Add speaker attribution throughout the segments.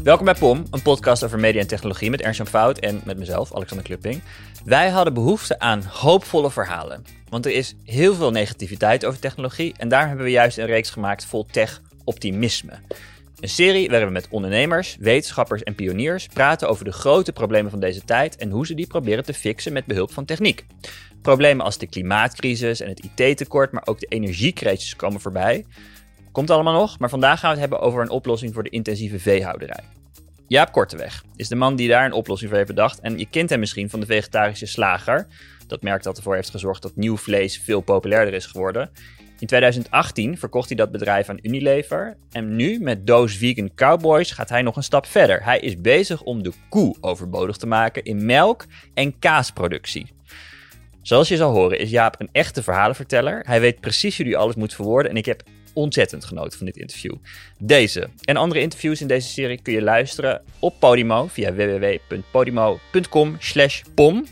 Speaker 1: Welkom bij POM, een podcast over media en technologie met Ernst-Jan Fout en met mezelf, Alexander Klupping. Wij hadden behoefte aan hoopvolle verhalen. Want er is heel veel negativiteit over technologie en daar hebben we juist een reeks gemaakt vol tech-optimisme. Een serie waarin we met ondernemers, wetenschappers en pioniers praten over de grote problemen van deze tijd en hoe ze die proberen te fixen met behulp van techniek. Problemen als de klimaatcrisis en het IT-tekort, maar ook de energiecrisis komen voorbij. Komt allemaal nog, maar vandaag gaan we het hebben over een oplossing voor de intensieve veehouderij. Jaap Korteweg is de man die daar een oplossing voor heeft bedacht. En je kent hem misschien van de vegetarische slager. Dat merk dat ervoor heeft gezorgd dat nieuw vlees veel populairder is geworden. In 2018 verkocht hij dat bedrijf aan Unilever. En nu, met Doos Vegan Cowboys, gaat hij nog een stap verder. Hij is bezig om de koe overbodig te maken in melk- en kaasproductie. Zoals je zal horen is Jaap een echte verhalenverteller. Hij weet precies hoe hij alles moet verwoorden en ik heb ontzettend genoten van dit interview. Deze en andere interviews in deze serie kun je luisteren op Podimo via www.podimo.com pom.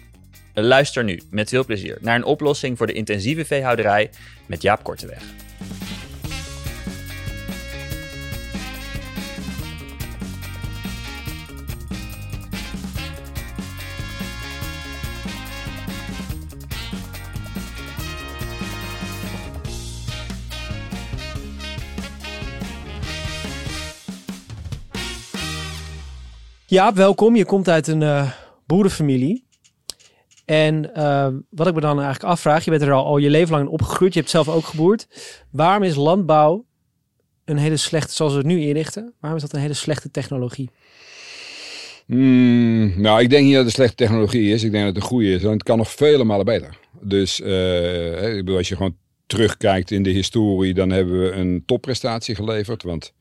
Speaker 1: Luister nu met veel plezier naar een oplossing voor de intensieve veehouderij met Jaap Korteweg.
Speaker 2: Ja, welkom. Je komt uit een uh, boerenfamilie. En uh, wat ik me dan eigenlijk afvraag, je bent er al, al je leven lang in opgegroeid, je hebt zelf ook geboerd. Waarom is landbouw een hele slechte, zoals we het nu inrichten, waarom is dat een hele slechte technologie?
Speaker 3: Mm, nou, ik denk niet dat het een slechte technologie is. Ik denk dat het een goede is. Want het kan nog vele malen beter. Dus bedoel, als je gewoon terugkijkt in de historie, dan hebben we een topprestatie geleverd. Want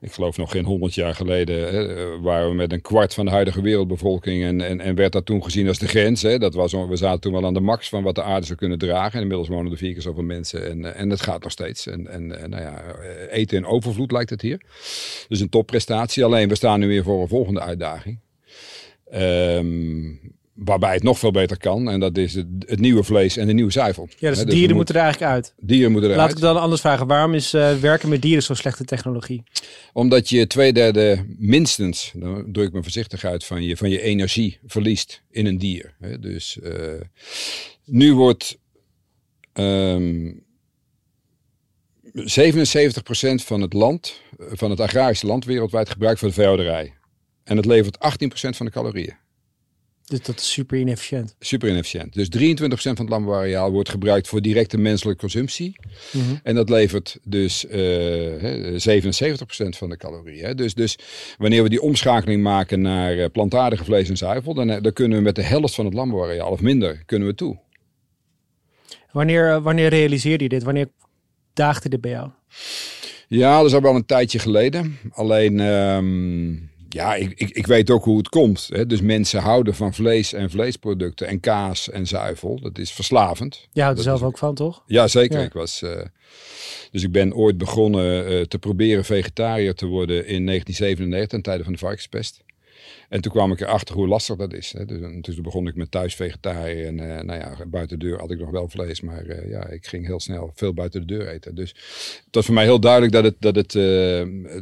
Speaker 3: ik geloof nog geen honderd jaar geleden, hè, waren we met een kwart van de huidige wereldbevolking en, en, en werd dat toen gezien als de grens. Hè. Dat was, we zaten toen wel aan de max van wat de aarde zou kunnen dragen. En inmiddels wonen er vier keer zoveel mensen en, en het gaat nog steeds. En, en nou ja, eten in overvloed lijkt het hier. Dus een topprestatie. Alleen we staan nu weer voor een volgende uitdaging. Um, Waarbij het nog veel beter kan. En dat is het, het nieuwe vlees en de nieuwe zuivel.
Speaker 2: Ja, dus, dus dieren moeten er eigenlijk uit.
Speaker 3: Dieren moeten eruit.
Speaker 2: Laat ik dan anders vragen. Waarom is uh, werken met dieren zo'n slechte technologie?
Speaker 3: Omdat je twee derde minstens, dan druk ik me voorzichtig uit, van je, van je energie verliest in een dier. Dus uh, nu wordt um, 77% van het land, van het agrarische land wereldwijd gebruikt voor de veehouderij. En het levert 18% van de calorieën.
Speaker 2: Dus dat is super inefficiënt.
Speaker 3: Super inefficiënt. Dus 23% van het landbouwareaal wordt gebruikt voor directe menselijke consumptie. Mm -hmm. En dat levert dus uh, 77% van de calorieën. Dus, dus wanneer we die omschakeling maken naar uh, plantaardige vlees en zuivel, dan, dan kunnen we met de helft van het landbouwareaal of minder kunnen we toe.
Speaker 2: Wanneer, wanneer realiseerde je dit? Wanneer daagde dit bij jou?
Speaker 3: Ja, dat is al wel een tijdje geleden. Alleen. Um, ja, ik, ik, ik weet ook hoe het komt. Hè. Dus mensen houden van vlees en vleesproducten en kaas en zuivel. Dat is verslavend.
Speaker 2: Je houdt
Speaker 3: er
Speaker 2: zelf ook van, toch?
Speaker 3: Ja, zeker. Ja. Ik was, uh, dus ik ben ooit begonnen uh, te proberen vegetariër te worden in 1997, ten tijde van de varkenspest. En toen kwam ik erachter hoe lastig dat is. Hè. Dus, toen begon ik met thuis vegetariër. En uh, nou ja, buiten de deur had ik nog wel vlees. Maar uh, ja, ik ging heel snel veel buiten de deur eten. Dus het was voor mij heel duidelijk dat het, dat het, uh,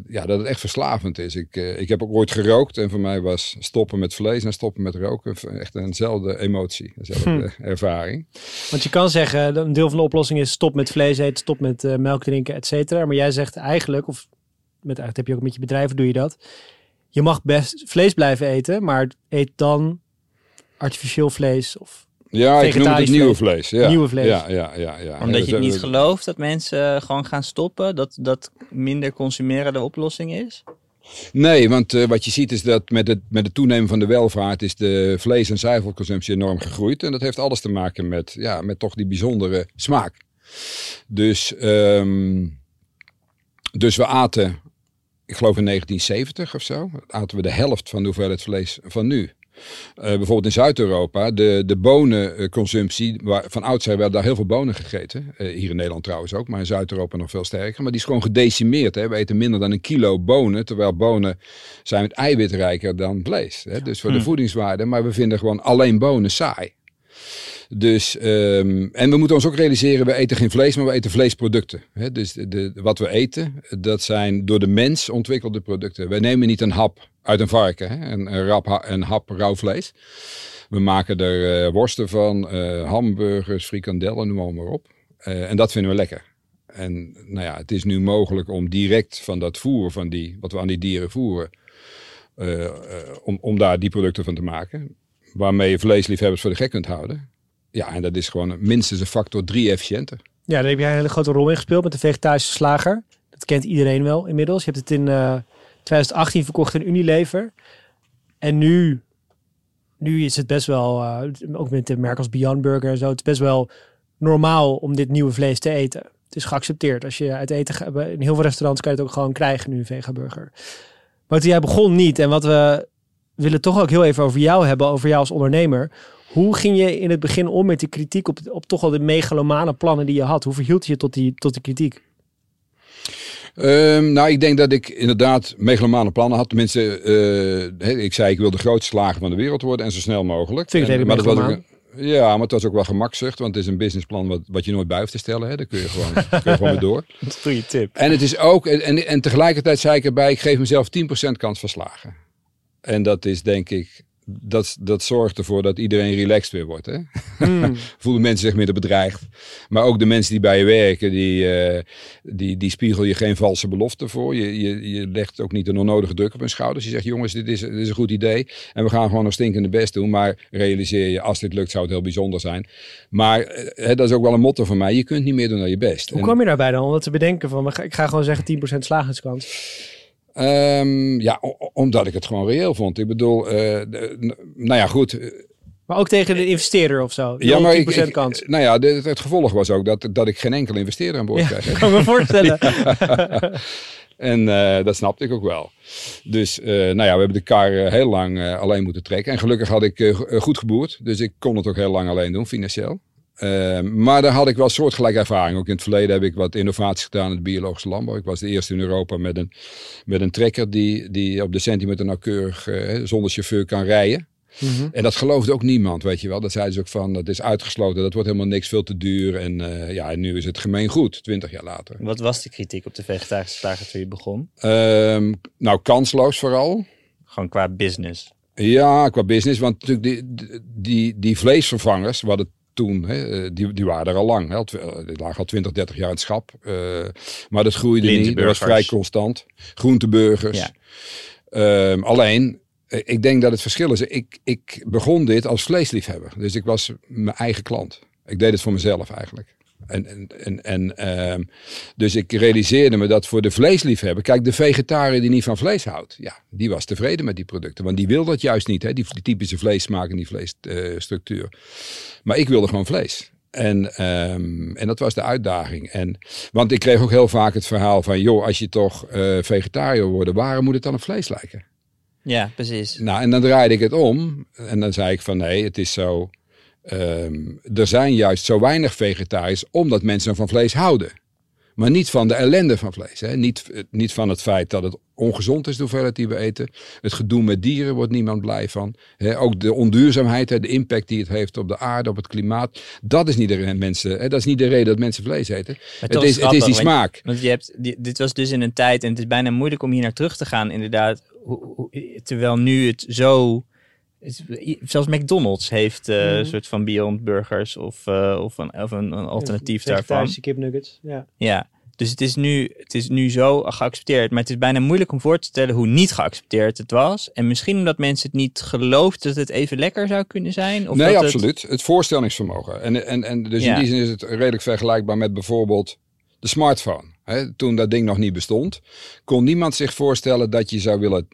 Speaker 3: ja, dat het echt verslavend is. Ik, ik heb ook ooit gerookt. En voor mij was stoppen met vlees en stoppen met roken echt eenzelfde emotie. Eenzelfde hm. ervaring.
Speaker 2: Want je kan zeggen, een deel van de oplossing is stop met vlees eten, stop met melk drinken, et cetera. Maar jij zegt eigenlijk, of met, dat heb je ook met je bedrijven doe je dat je mag best vlees blijven eten, maar eet dan artificieel vlees of
Speaker 3: ja, ik noem het nieuwe vlees. Ja.
Speaker 2: Nieuwe vlees.
Speaker 3: Ja, ja, ja, ja.
Speaker 1: Omdat je het niet gelooft dat mensen gewoon gaan stoppen, dat, dat minder consumeren de oplossing is?
Speaker 3: Nee, want uh, wat je ziet is dat met het, met het toenemen van de welvaart is de vlees- en zuivelconsumptie enorm gegroeid. En dat heeft alles te maken met, ja, met toch die bijzondere smaak. Dus, um, dus we aten ik geloof in 1970 of zo, aten we de helft van de hoeveelheid vlees van nu. Uh, bijvoorbeeld in Zuid-Europa, de, de bonenconsumptie, waar, van oudsher werden daar heel veel bonen gegeten. Uh, hier in Nederland trouwens ook, maar in Zuid-Europa nog veel sterker. Maar die is gewoon gedecimeerd. Hè. We eten minder dan een kilo bonen, terwijl bonen zijn met eiwitrijker dan vlees. Hè. Dus voor de voedingswaarde, maar we vinden gewoon alleen bonen saai. Dus, ehm, en we moeten ons ook realiseren, we eten geen vlees, maar we eten vleesproducten. Dus de, wat we eten, dat zijn door de mens ontwikkelde producten. Wij nemen niet een hap uit een varken? Een, een, hap rauw vlees. We maken er eh, worsten van, eh, hamburgers, frikandellen, noem maar, op. Eh, en dat vinden we lekker. En nou ja, het is nu mogelijk om direct van dat voer, van die, wat we aan die dieren voeren, om, om daar die producten van te maken. Waarmee je vleesliefhebbers voor de gek kunt houden. Ja, en dat is gewoon minstens een factor drie efficiënter.
Speaker 2: Ja, daar heb jij een hele grote rol in gespeeld met de vegetarische slager. Dat kent iedereen wel inmiddels. Je hebt het in eh, 2018 verkocht in Unilever. En nu, nu is het best wel, eh, ook met de merk als Beyond Burger en zo, het is best wel normaal om dit nieuwe vlees te eten. Het is geaccepteerd. Als je uit eten gaat, in heel veel restaurants kan je het ook gewoon krijgen nu, een vegaburger. Maar toen jij begon niet. En wat we willen toch ook heel even over jou hebben, over jou als ondernemer. Hoe ging je in het begin om met die kritiek op, op toch al de megalomane plannen die je had? Hoe verhield je je tot die, tot die kritiek?
Speaker 3: Ehm, nou, ik denk dat ik inderdaad megalomane plannen had. Tenminste, eh, ik zei ik wil de grootste slager van de wereld worden en zo snel mogelijk.
Speaker 2: Vind ik
Speaker 3: En- maar dat was ook, Ja, maar het was ook wel gemakzucht, want het is een businessplan wat, wat je nooit bij hoeft te stellen. Hè. Daar kun je gewoon, kun je gewoon weer door.
Speaker 1: Dat is een goede tip.
Speaker 3: En het is ook, en, en, en tegelijkertijd zei ik erbij, ik geef mezelf 10% kans van slagen. En dat is denk ik, dat, dat zorgt ervoor dat iedereen relaxed weer wordt. Hè?
Speaker 2: Hmm.
Speaker 3: Voelen mensen zich minder bedreigd. Maar ook de mensen die bij je werken, die, eh, die, die spiegel je geen valse beloften voor. Je, je, je legt ook niet een onnodige druk op hun schouders. Je zegt, jongens, dit is, dit is een goed idee. En we gaan gewoon nog stinkende best doen. Maar realiseer je, als dit lukt, zou het heel bijzonder zijn. Maar eh, dat is ook wel een motto van mij. Je kunt niet meer doen dan je best.
Speaker 2: Hoe
Speaker 3: En-
Speaker 2: kwam je daarbij dan? Om dat te bedenken van, ik ga gewoon zeggen 10% slagingskans.
Speaker 3: Ehm, ja, omdat ik het gewoon reëel vond. Ik bedoel, eh, de- nou ja, goed. eh,
Speaker 2: Maar ook tegen de investeerder of zo.
Speaker 3: Ja, maar
Speaker 2: 10%
Speaker 3: ik, ik-
Speaker 2: kans.
Speaker 3: nou ja, het gevolg was ook dat, dat ik geen enkel investeerder aan boord
Speaker 2: Ja,
Speaker 3: kreeg. hè.
Speaker 2: kan me voorstellen.
Speaker 3: En eh, dat snapte ik ook wel. Dus nou ja, we hebben de kar heel lang alleen moeten trekken. En gelukkig had ik go- goed geboerd. Dus ik kon het ook heel lang alleen doen, financieel. Eh, maar daar had ik wel soortgelijke ervaring. Ook in het verleden heb ik wat innovaties gedaan in de biologische landbouw. Ik was de eerste in Europa met een, met een trekker die, die op de centimeter nauwkeurig eh, zonder chauffeur kan rijden.
Speaker 2: Mhm.
Speaker 3: En dat geloofde ook niemand, weet je wel. Dat zeiden ze ook van, dat is uitgesloten, dat wordt helemaal niks, veel te duur. En eh, ja, en nu is het gemeen goed, twintig jaar later.
Speaker 1: Wat was de kritiek op de vegetarische slager toen je begon?
Speaker 3: Ehm, nou, kansloos vooral.
Speaker 1: Gewoon qua business.
Speaker 3: Ja, qua business, want natuurlijk die, die, die vleesvervangers, wat het toen, hè, eh, die, die waren er al lang. Hè, eh, die lagen al 20, 30 jaar in het schap. Eh, maar dat groeide niet, dat was vrij constant. Groenteburgers.
Speaker 1: Ja.
Speaker 3: Ehm, alleen, ik denk dat het verschil is. Ik, ik begon dit als vleesliefhebber. Dus ik was mijn eigen klant. Ik deed het voor mezelf eigenlijk. En, en, en, en, ehm, dus ik realiseerde me dat voor de vleesliefhebber... Kijk, de vegetariër die niet van vlees houdt... Ja, die was tevreden met die producten. Want die wil dat juist niet. Hè? Die, die typische vleessmaak en die vleesstructuur. maar ik wilde gewoon vlees. En, ehm, en dat was de uitdaging. En, want ik kreeg ook heel vaak het verhaal van... joh, als je toch eh vegetariër worden... waarom moet het dan op vlees lijken?
Speaker 1: Ja, precies.
Speaker 3: Nou, en dan draaide ik het om. En dan zei ik van nee, het is zo. Ehm, er zijn juist zo weinig vegetariërs omdat mensen van vlees houden. Maar niet van de ellende van vlees. Hè? Niet, eh, niet van het feit dat het ongezond is de hoeveelheid die we eten. Het gedoe met dieren wordt niemand blij van. Hè? Ook de onduurzaamheid, hè? de impact die het heeft op de aarde, op het klimaat. Dat is niet de, mensen, hè? Dat is niet de reden dat mensen vlees eten. Het is, het is die
Speaker 1: want-
Speaker 3: smaak.
Speaker 1: Want je hebt, dit was dus in een tijd, en het is bijna moeilijk om hier naar terug te gaan, inderdaad. Terwijl nu het zo. Zelfs McDonald's heeft eh, een soort van Beyond Burgers of, eh, of, een, of een, een alternatief daarvan.
Speaker 2: Vegetarische kipnuggets. Ja.
Speaker 1: Ja, dus het is, nu, het is nu zo geaccepteerd. Maar het is bijna moeilijk om voor te stellen hoe niet geaccepteerd het was. En misschien omdat mensen het niet geloofden dat het even lekker zou kunnen zijn. Of
Speaker 3: nee,
Speaker 1: dat
Speaker 3: absoluut. Het... voorstellingsvermogen. En, en, en dus
Speaker 1: Ja.
Speaker 3: in die zin is het redelijk vergelijkbaar met bijvoorbeeld de smartphone. Hè, toen dat ding nog niet bestond, kon niemand zich voorstellen dat je zou willen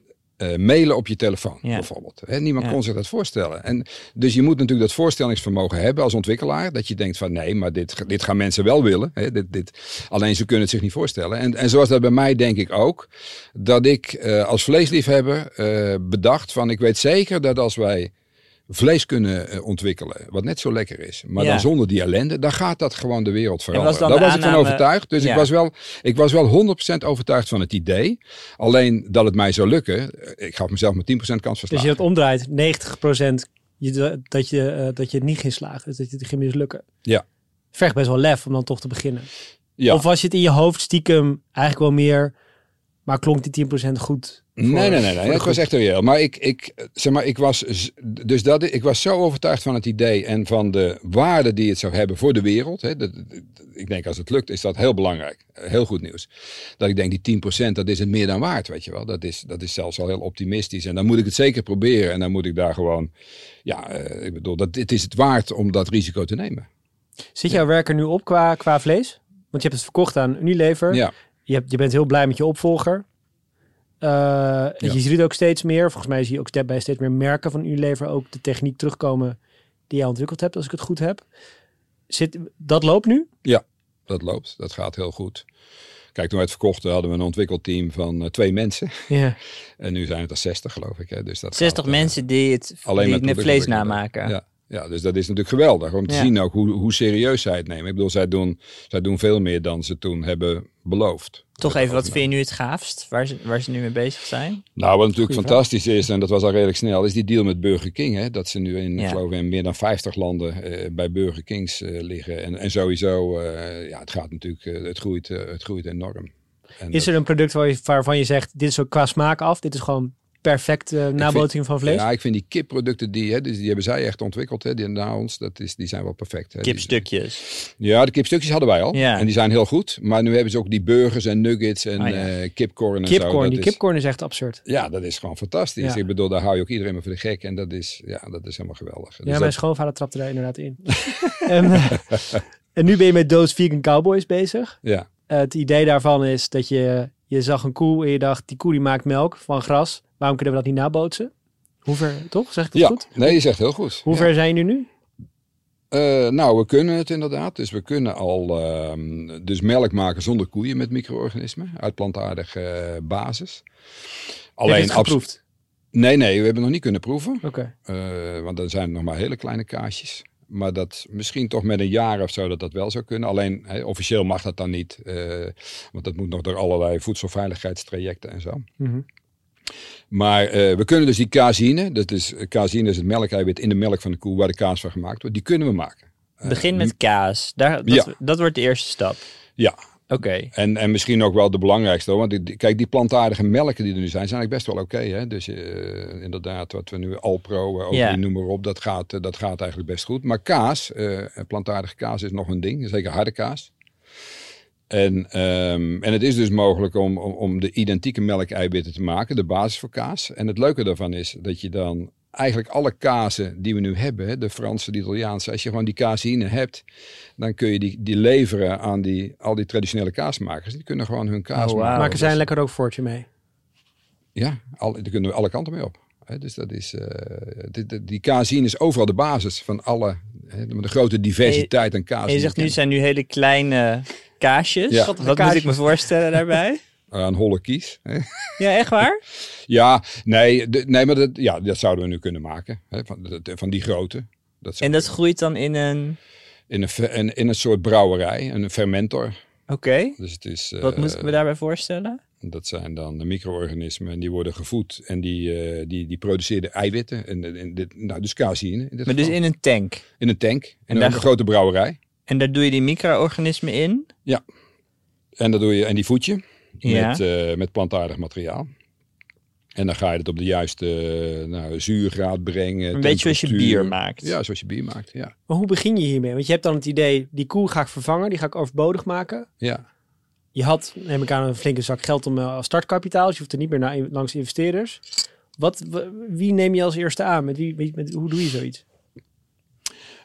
Speaker 3: eh, mailen op je telefoon,
Speaker 1: Ja.
Speaker 3: bijvoorbeeld. Hè, niemand
Speaker 1: Ja.
Speaker 3: kon zich dat voorstellen. En, dus je moet natuurlijk dat voorstellingsvermogen hebben als ontwikkelaar. Dat je denkt van nee, maar dit, dit gaan mensen wel willen. Dit, dit, alleen ze kunnen het zich niet voorstellen. En, en zoals dat bij mij denk ik ook. Dat ik eh, als vleesliefhebber eh, bedacht van ik weet zeker dat als wij vlees kunnen eh, ontwikkelen, wat net zo lekker is, maar
Speaker 1: Ja.
Speaker 3: dan zonder die ellende, dan gaat dat gewoon de wereld veranderen. Daar was ik van overtuigd. Dus
Speaker 1: Ja.
Speaker 3: ik, was wel, ik was wel 100% overtuigd van het idee. Alleen dat het mij zou lukken, eh, ik gaf mezelf maar 10% kans van
Speaker 2: Dus je
Speaker 3: slagen.
Speaker 2: dat omdraait, 90% je, dat, je, eh, dat je het niet ging slagen. Dus dat je het ging mislukken.
Speaker 3: Ja.
Speaker 2: Vergt best wel lef om dan toch te beginnen.
Speaker 3: Ja.
Speaker 2: Of was je het in je hoofd stiekem eigenlijk wel meer... Maar klonk die 10% goed?
Speaker 3: Nee, nee, nee, nee. Het was echt reëel. Maar ik, ik, zeg maar, ik was, dus dat, ik was zo overtuigd van het idee en van de waarde die het zou hebben voor de wereld. Hè. Dat, dat- ik denk als het lukt, is dat heel belangrijk. Heel goed nieuws. Dat ik denk, die 10% dat is het meer dan waard, weet je wel. Dat is, dat is zelfs al heel optimistisch. En dan moet ik het zeker proberen. En dan moet ik daar gewoon, ja, eh, ik bedoel, dat, het is het waard om dat risico te nemen.
Speaker 2: Zit jouw werk er nu op qua, qua vlees? Want je hebt het verkocht aan Unilever.
Speaker 3: Ja.
Speaker 2: Je, hebt, je bent heel blij met je opvolger. Eh, Je ziet het ook steeds meer. Volgens mij zie je ook step bij steeds meer merken van Unilever ook de techniek terugkomen die jij ontwikkeld hebt, als ik het goed heb. Zit, dat loopt nu?
Speaker 3: Dat loopt, dat gaat heel goed. Kijk, toen wij het verkochten hadden we een ontwikkelteam van eh, twee mensen.
Speaker 2: Ja.
Speaker 3: En nu zijn het er 60 geloof ik. Hè. Dus dat
Speaker 1: 60
Speaker 3: gaat, eh,
Speaker 1: mensen die het,
Speaker 3: alleen
Speaker 1: die
Speaker 3: met
Speaker 1: het vlees namaken.
Speaker 3: Ja, ja, dus dat is natuurlijk geweldig om te
Speaker 1: Ja.
Speaker 3: zien ook hoe, hoe serieus zij het nemen. Ik bedoel, zij doen, zij doen veel meer dan ze toen hebben beloofd.
Speaker 1: Toch even, wat vind je nu het gaafst? Waar ze, waar ze nu mee bezig zijn?
Speaker 3: Nou, wat natuurlijk
Speaker 2: Goeie
Speaker 3: fantastisch is, en dat was al redelijk snel, is die deal met Burger King. Hè? Dat ze nu in,
Speaker 1: Ja.
Speaker 3: ik geloof in meer dan 50 landen eh, bij Burger Kings eh, liggen. En, en sowieso, eh, ja, het gaat natuurlijk, het, groeit, het groeit enorm. En
Speaker 2: Is er een product waar je, waarvan je zegt, dit is ook qua smaak af. Dit is gewoon perfecte nabootsing van vlees?
Speaker 3: Ja, ik vind die kipproducten, die, hè, dus die hebben zij echt ontwikkeld, hè, die na ons, dat is, die zijn wel perfect. Hè. Die-
Speaker 1: Kipstukjes.
Speaker 3: Ja, de kipstukjes hadden wij al.
Speaker 1: Ja.
Speaker 3: En die zijn heel goed. Maar nu hebben ze ook die burgers en nuggets en
Speaker 1: Ah, ja.
Speaker 3: eh, kipcorn en zo.
Speaker 2: Kipcorn,
Speaker 3: Dat
Speaker 2: die
Speaker 3: is-
Speaker 2: kipcorn is echt absurd.
Speaker 3: Ja, dat is gewoon fantastisch.
Speaker 2: Ja.
Speaker 3: Ik bedoel, daar hou je ook iedereen maar voor de gek. En dat is, ja, dat is helemaal geweldig. Dus
Speaker 2: ja,
Speaker 3: dat-
Speaker 2: mijn schoonvader trapte daar inderdaad in. en, eh, en nu ben je met Doos Vegan Cowboys bezig.
Speaker 3: ja.
Speaker 2: Eh, het idee daarvan is dat je, je zag een koe en je dacht, die koe die maakt melk van gras. Waarom kunnen we dat niet nabootsen? Hoe ver, toch? Zeg ik dat
Speaker 3: ja,
Speaker 2: goed?
Speaker 3: nee, je zegt heel goed.
Speaker 2: Hoe
Speaker 3: Ja.
Speaker 2: ver zijn jullie nu?
Speaker 3: Eh, nou, we kunnen het inderdaad. Dus we kunnen al ehm, dus melk maken zonder koeien met micro-organismen. Uit plantaardige eh, basis.
Speaker 2: Heb het
Speaker 3: abs-
Speaker 2: geproefd?
Speaker 3: Nee, nee, we hebben het nog niet kunnen proeven.
Speaker 2: Oké.
Speaker 3: Eh, want dan zijn het nog maar hele kleine kaasjes. Maar dat misschien toch met een jaar of zo dat dat wel zou kunnen. Alleen hè, officieel mag dat dan niet. eh, want dat moet nog door allerlei voedselveiligheidstrajecten en zo.
Speaker 2: Mhm.
Speaker 3: Maar eh, we kunnen dus die caseïne, dat is, caseïne is het melkeiwit in de melk van de koe waar de kaas van gemaakt wordt. Die kunnen we maken. Eh,
Speaker 1: Begin met kaas. Daar, dat,
Speaker 3: Ja.
Speaker 1: dat wordt de eerste stap.
Speaker 3: Ja,
Speaker 1: Oké.
Speaker 3: en, en misschien ook wel de belangrijkste. hoor. Want die- die- kijk, die plantaardige melken die er nu zijn, zijn eigenlijk best wel oké. hè? dus eh, inderdaad, wat we nu Alpro, uh,
Speaker 1: Ja.
Speaker 3: noem maar op, dat gaat, eh, dat gaat eigenlijk best goed. Maar kaas, eh, plantaardige kaas is nog een ding. Zeker harde kaas. En, ehm, en het is dus mogelijk om, om, om de identieke melkeiwitten te maken, de basis voor kaas. En het leuke daarvan is dat je dan eigenlijk alle kazen die we nu hebben, de Franse, de Italiaanse, als je gewoon die caseïne hebt, dan kun je die, die leveren aan die, al die traditionele kaasmakers. Die kunnen gewoon hun kaas
Speaker 1: Oh,
Speaker 3: maken.
Speaker 2: Maken zij een lekker rookvoortje mee?
Speaker 3: Ja, al, daar kunnen we alle kanten mee op. Hè, dus dat is, eh, die, die, die caseïne is overal de basis van alle, hè, de grote diversiteit aan kaas.
Speaker 1: En je zegt nu, het zijn nu hele kleine kaasjes.
Speaker 3: Ja.
Speaker 1: Wat moet ik me voorstellen daarbij?
Speaker 3: Aan holle kies.
Speaker 1: Ja, echt waar?
Speaker 3: Ja, nee, nee maar dat, ja, dat zouden we nu kunnen maken. Hè, van, van die grote. Dat
Speaker 1: En dat groeit dan in een...
Speaker 3: in, een, in, in een soort brouwerij, een fermentor.
Speaker 1: Oké.
Speaker 3: Dus het is, eh,
Speaker 1: Wat moet ik me daarbij voorstellen?
Speaker 3: Dat zijn dan de micro-organismen en die worden gevoed en die, eh, die, die produceren eiwitten. En, en dit, nou, dus caseïne.
Speaker 1: Maar dus in een tank.
Speaker 3: in een tank, in
Speaker 1: En
Speaker 3: een grote brouwerij.
Speaker 1: En daar doe je die micro-organismen in.
Speaker 3: En, dat doe je, en die voed je
Speaker 1: Ja.
Speaker 3: met, eh, met plantaardig materiaal. En dan ga je het op de juiste eh, nou, zuurgraad brengen.
Speaker 1: Een beetje zoals je bier maakt.
Speaker 3: Ja, zoals je bier maakt, ja.
Speaker 2: Maar hoe begin je hiermee? Want je hebt dan het idee, die koe ga ik vervangen, die ga ik overbodig maken.
Speaker 3: ja.
Speaker 2: Je had, neem ik aan, een flinke zak geld om eh, als startkapitaal. Dus je hoeft er niet meer naar, langs investeerders. Wat, wie neem je als eerste aan? Met wie, met- hoe doe je zoiets?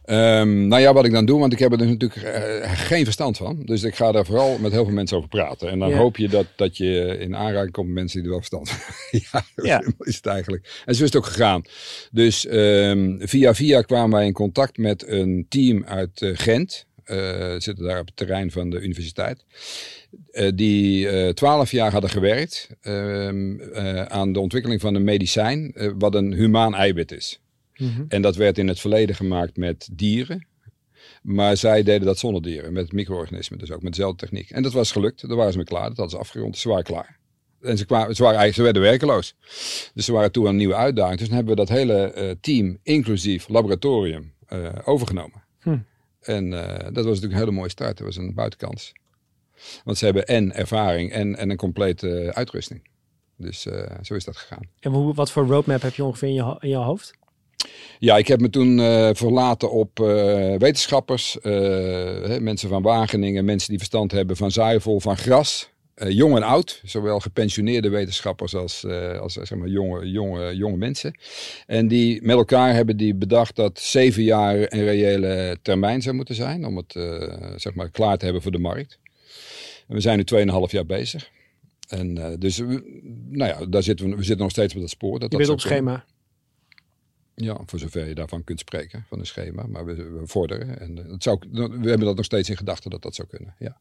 Speaker 3: Ehm, nou ja, wat ik dan doe, want ik heb er dus natuurlijk eh, geen verstand van. Dus ik ga daar vooral met heel veel mensen over praten. En dan
Speaker 2: Ja.
Speaker 3: hoop je dat, dat je in aanraking komt met mensen die er wel verstand van hebben. ja, is het eigenlijk. En zo is het ook gegaan. Dus ehm, via via kwamen wij in contact met een team uit eh, Gent. Eh, zitten daar op het terrein van de universiteit. Die twaalf jaar hadden gewerkt ehm, eh, aan de ontwikkeling van een medicijn, wat een humaan eiwit is. En dat werd in het verleden gemaakt met dieren. Maar zij deden dat zonder dieren, met micro-organismen, dus ook met dezelfde techniek. En dat was gelukt, daar waren ze mee klaar, dat hadden ze afgerond, ze waren klaar. En ze, kwamen, ze, waren eigenlijk, ze werden werkeloos. Dus ze waren toe aan een nieuwe uitdaging. Dus dan hebben we dat hele eh, team, inclusief laboratorium, eh, overgenomen.
Speaker 2: Hm.
Speaker 3: En eh, dat was natuurlijk een hele mooie start. Dat was een buitenkans. Want ze hebben en ervaring en, en een complete uitrusting. Dus zo is dat gegaan.
Speaker 2: En hoe, wat voor roadmap heb je ongeveer in je, in je hoofd?
Speaker 3: Ja, ik heb me toen eh, verlaten op eh, wetenschappers, eh, mensen van Wageningen, mensen die verstand hebben van zuivel, van gras. jong en oud, zowel gepensioneerde wetenschappers als, als zeg maar, jonge, jonge, jonge mensen. En die met elkaar hebben die bedacht dat zeven jaar een reële termijn zou moeten zijn om het zeg maar, klaar te hebben voor de markt. En we zijn nu 2,5 jaar bezig. En dus, nou ja, daar zitten we, we zitten nog steeds op dat spoor. Dat
Speaker 2: Je
Speaker 3: dat
Speaker 2: bent op schema.
Speaker 3: Ja, voor zover je daarvan kunt spreken, van een schema. Maar we, we vorderen. En eh, het zou, we hebben dat nog steeds in gedachten dat dat zou kunnen. Ja.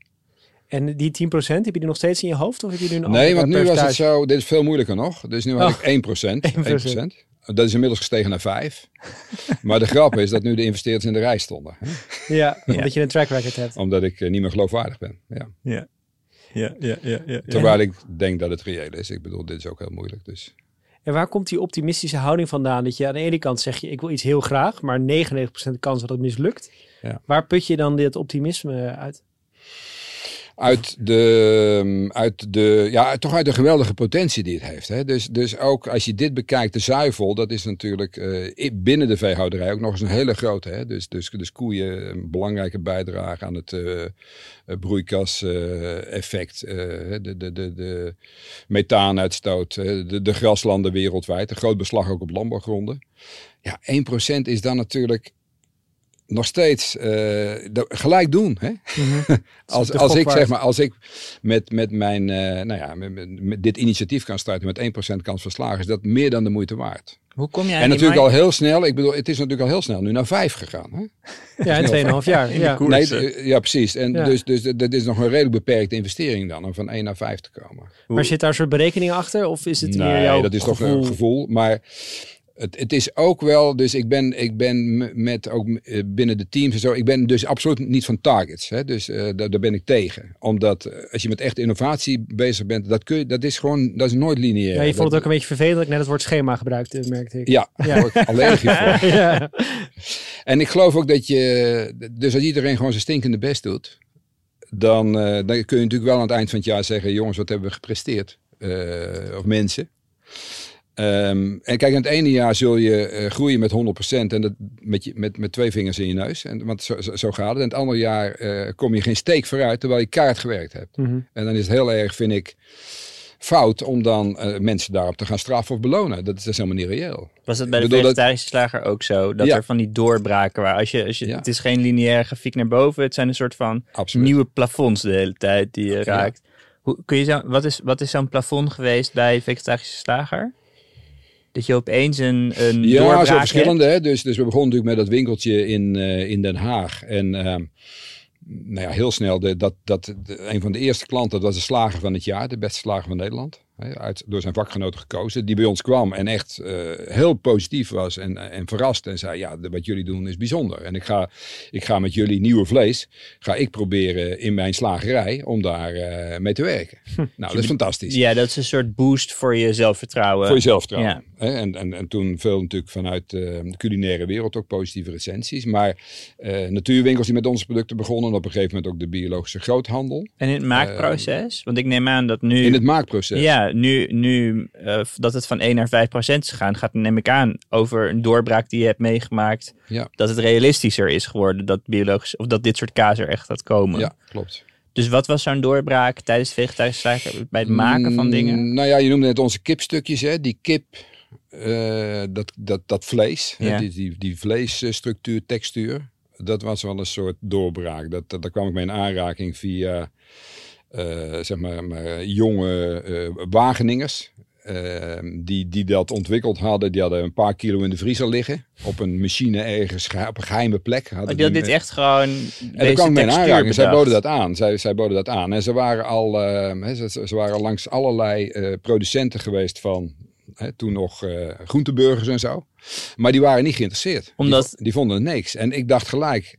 Speaker 2: En die 10%, heb je die nog steeds in je hoofd? Of heb je nu een
Speaker 3: Nee, want nu was het zo, dit is veel moeilijker nog. Dus nu had
Speaker 2: Oh.
Speaker 3: ik 1%.
Speaker 2: 1%.
Speaker 3: 1%. Dat is inmiddels gestegen naar 5. maar de grap is dat nu de investeerders in de rij stonden. Hè?
Speaker 2: Ja, omdat je een track record hebt.
Speaker 3: Omdat ik eh, niet meer geloofwaardig ben. Ja.
Speaker 1: Ja. Ja, ja, ja, ja.
Speaker 3: Terwijl ik denk dat het reëel is. Ik bedoel, dit is ook heel moeilijk. Dus.
Speaker 2: En waar komt die optimistische houding vandaan? Dat je aan de ene kant zeg je, ik wil iets heel graag, maar 99% kans dat het mislukt.
Speaker 3: Ja.
Speaker 2: Waar put je dan dit optimisme uit?
Speaker 3: Uit de, uit de, ja, toch uit de geweldige potentie die het heeft. Hè? Dus, dus ook als je dit bekijkt, de zuivel, dat is natuurlijk eh, binnen de veehouderij ook nog eens een hele grote. Hè? Dus, dus, dus koeien een belangrijke bijdrage aan het eh broeikaseffect, eh, de, de, de, de methaanuitstoot, eh, de, de graslanden wereldwijd, een groot beslag ook op landbouwgronden. Ja, 1% is dan natuurlijk nog steeds eh, de- gelijk doen. Hè? als,
Speaker 2: de
Speaker 3: als
Speaker 2: gok
Speaker 3: ik zeg maar, als ik met, met mijn, eh, nou ja, met, met- met dit initiatief kan starten met 1% kans van slagen, is dat meer dan de moeite waard.
Speaker 1: Hoe kom jij
Speaker 3: en natuurlijk al heel snel, ik bedoel, het is natuurlijk al heel snel nu naar 5 gegaan. Hè?
Speaker 2: Ja, in 2,5 jaar.
Speaker 1: In
Speaker 2: Ja.
Speaker 1: koers.
Speaker 3: Nee, ja, precies. En
Speaker 2: Ja.
Speaker 3: dus, dus dat is nog een redelijk beperkte investering dan, om van 1 naar 5 te komen.
Speaker 2: Maar zit daar een soort berekening achter? Of is het meer jouw
Speaker 3: Nee, dat is toch een gevoel. Maar het, het is ook wel, dus ik ben, ik ben met ook eh, binnen de teams en zo, ik ben dus absoluut niet van targets. Hè? Dus eh, daar, daar ben ik tegen. Omdat eh, als je met echte innovatie bezig bent, dat, kun je, dat is gewoon, dat is nooit lineair.
Speaker 2: Ja, je vond
Speaker 3: Dat-
Speaker 2: het ook een beetje vervelend net het woord schema gebruikte, merkte ik.
Speaker 3: Ja, daar word ik allergisch voor.
Speaker 2: ja.
Speaker 3: En ik geloof ook dat je, dus als iedereen gewoon zijn stinkende best doet, dan, dan kun je natuurlijk wel aan het eind van het jaar zeggen, jongens, wat hebben we gepresteerd? Of mensen. Ehm, en kijk, in het ene jaar zul je eh, groeien met 100% en dat met, je, met, met twee vingers in je neus. En, want zo, zo, zo gaat het. En het andere jaar eh, kom je geen steek vooruit terwijl je kaart gewerkt hebt.
Speaker 2: Mhm.
Speaker 3: En dan is het heel erg, vind ik, fout om dan eh, mensen daarop te gaan straffen of belonen. Dat is, dat is helemaal niet reëel.
Speaker 1: Was dat bij de
Speaker 3: dat-
Speaker 1: vegetarische slager ook zo? Dat
Speaker 3: Ja.
Speaker 1: er van die doorbraken waren. Als je, als je,
Speaker 3: Ja.
Speaker 1: Het is geen lineaire grafiek naar boven. Het zijn een soort van
Speaker 3: Absoluut.
Speaker 1: nieuwe plafonds de hele tijd die je raakt. Hoe, kun je zo, wat is, wat is zo'n plafond geweest bij vegetarische slager? Dat je opeens een, een
Speaker 3: Ja,
Speaker 1: doorbraak
Speaker 3: zo verschillende. Hè? Dus, dus we begonnen natuurlijk met dat winkeltje in, eh, in Den Haag. En ehm, nou ja, heel snel, de, dat, dat, de- een van de eerste klanten, dat was de slager van het jaar, de beste slager van Nederland. Uit, door zijn vakgenoten gekozen, die bij ons kwam en echt eh, heel positief was en, en verrast. En zei, ja, wat jullie doen is bijzonder. En ik ga, ik ga met jullie nieuwe vlees, ga ik proberen in mijn slagerij om daar eh, mee te werken. nou, dat is fantastisch.
Speaker 1: Ja, dat is een soort boost voor je zelfvertrouwen.
Speaker 3: Voor jezelf trouwens.
Speaker 1: Ja.
Speaker 3: En, en, en toen veel natuurlijk vanuit eh, de culinaire wereld ook positieve recensies. Maar natuurwinkels die met onze producten begonnen. En op een gegeven moment ook de biologische groothandel.
Speaker 1: En in het maakproces? Want ik neem aan dat nu...
Speaker 3: In het maakproces.
Speaker 1: Ja, nu, nu eh, dat het van 1 naar 5 procent is gegaan, gaat neem ik aan over een doorbraak die je hebt meegemaakt.
Speaker 3: Ja.
Speaker 1: Dat het realistischer is geworden dat biologisch, of dat dit soort kaas er echt gaat komen.
Speaker 3: Ja, klopt.
Speaker 1: Dus wat was zo'n doorbraak tijdens vegetarische slager bij het maken van
Speaker 3: Mm,
Speaker 1: dingen?
Speaker 3: Nou ja, je noemde net onze kipstukjes. Hè. Die kip, eh, dat, dat, dat vlees, hè, die, die, die vleesstructuur, textuur. Dat was wel een soort doorbraak. Dat, dat, daar kwam ik mee in aanraking via eh, zeg maar, maar jonge eh, Wageningers. eh, die, die dat ontwikkeld hadden, die hadden een paar kilo in de vriezer liggen. Op een machine ergens, ge- op een geheime plek. Hadden
Speaker 1: die had
Speaker 3: die
Speaker 1: dit echt gewoon
Speaker 3: en
Speaker 1: deze
Speaker 3: kwam
Speaker 1: textuur
Speaker 3: aanraking. Zij boden dat aan. Zij, zij boden dat aan. En ze waren al eh, ze, ze waren langs allerlei eh, producenten geweest van toen nog eh groenteburgers en zo. Maar die waren niet geïnteresseerd.
Speaker 1: Omdat-
Speaker 3: Die, die vonden het niks. En ik dacht gelijk,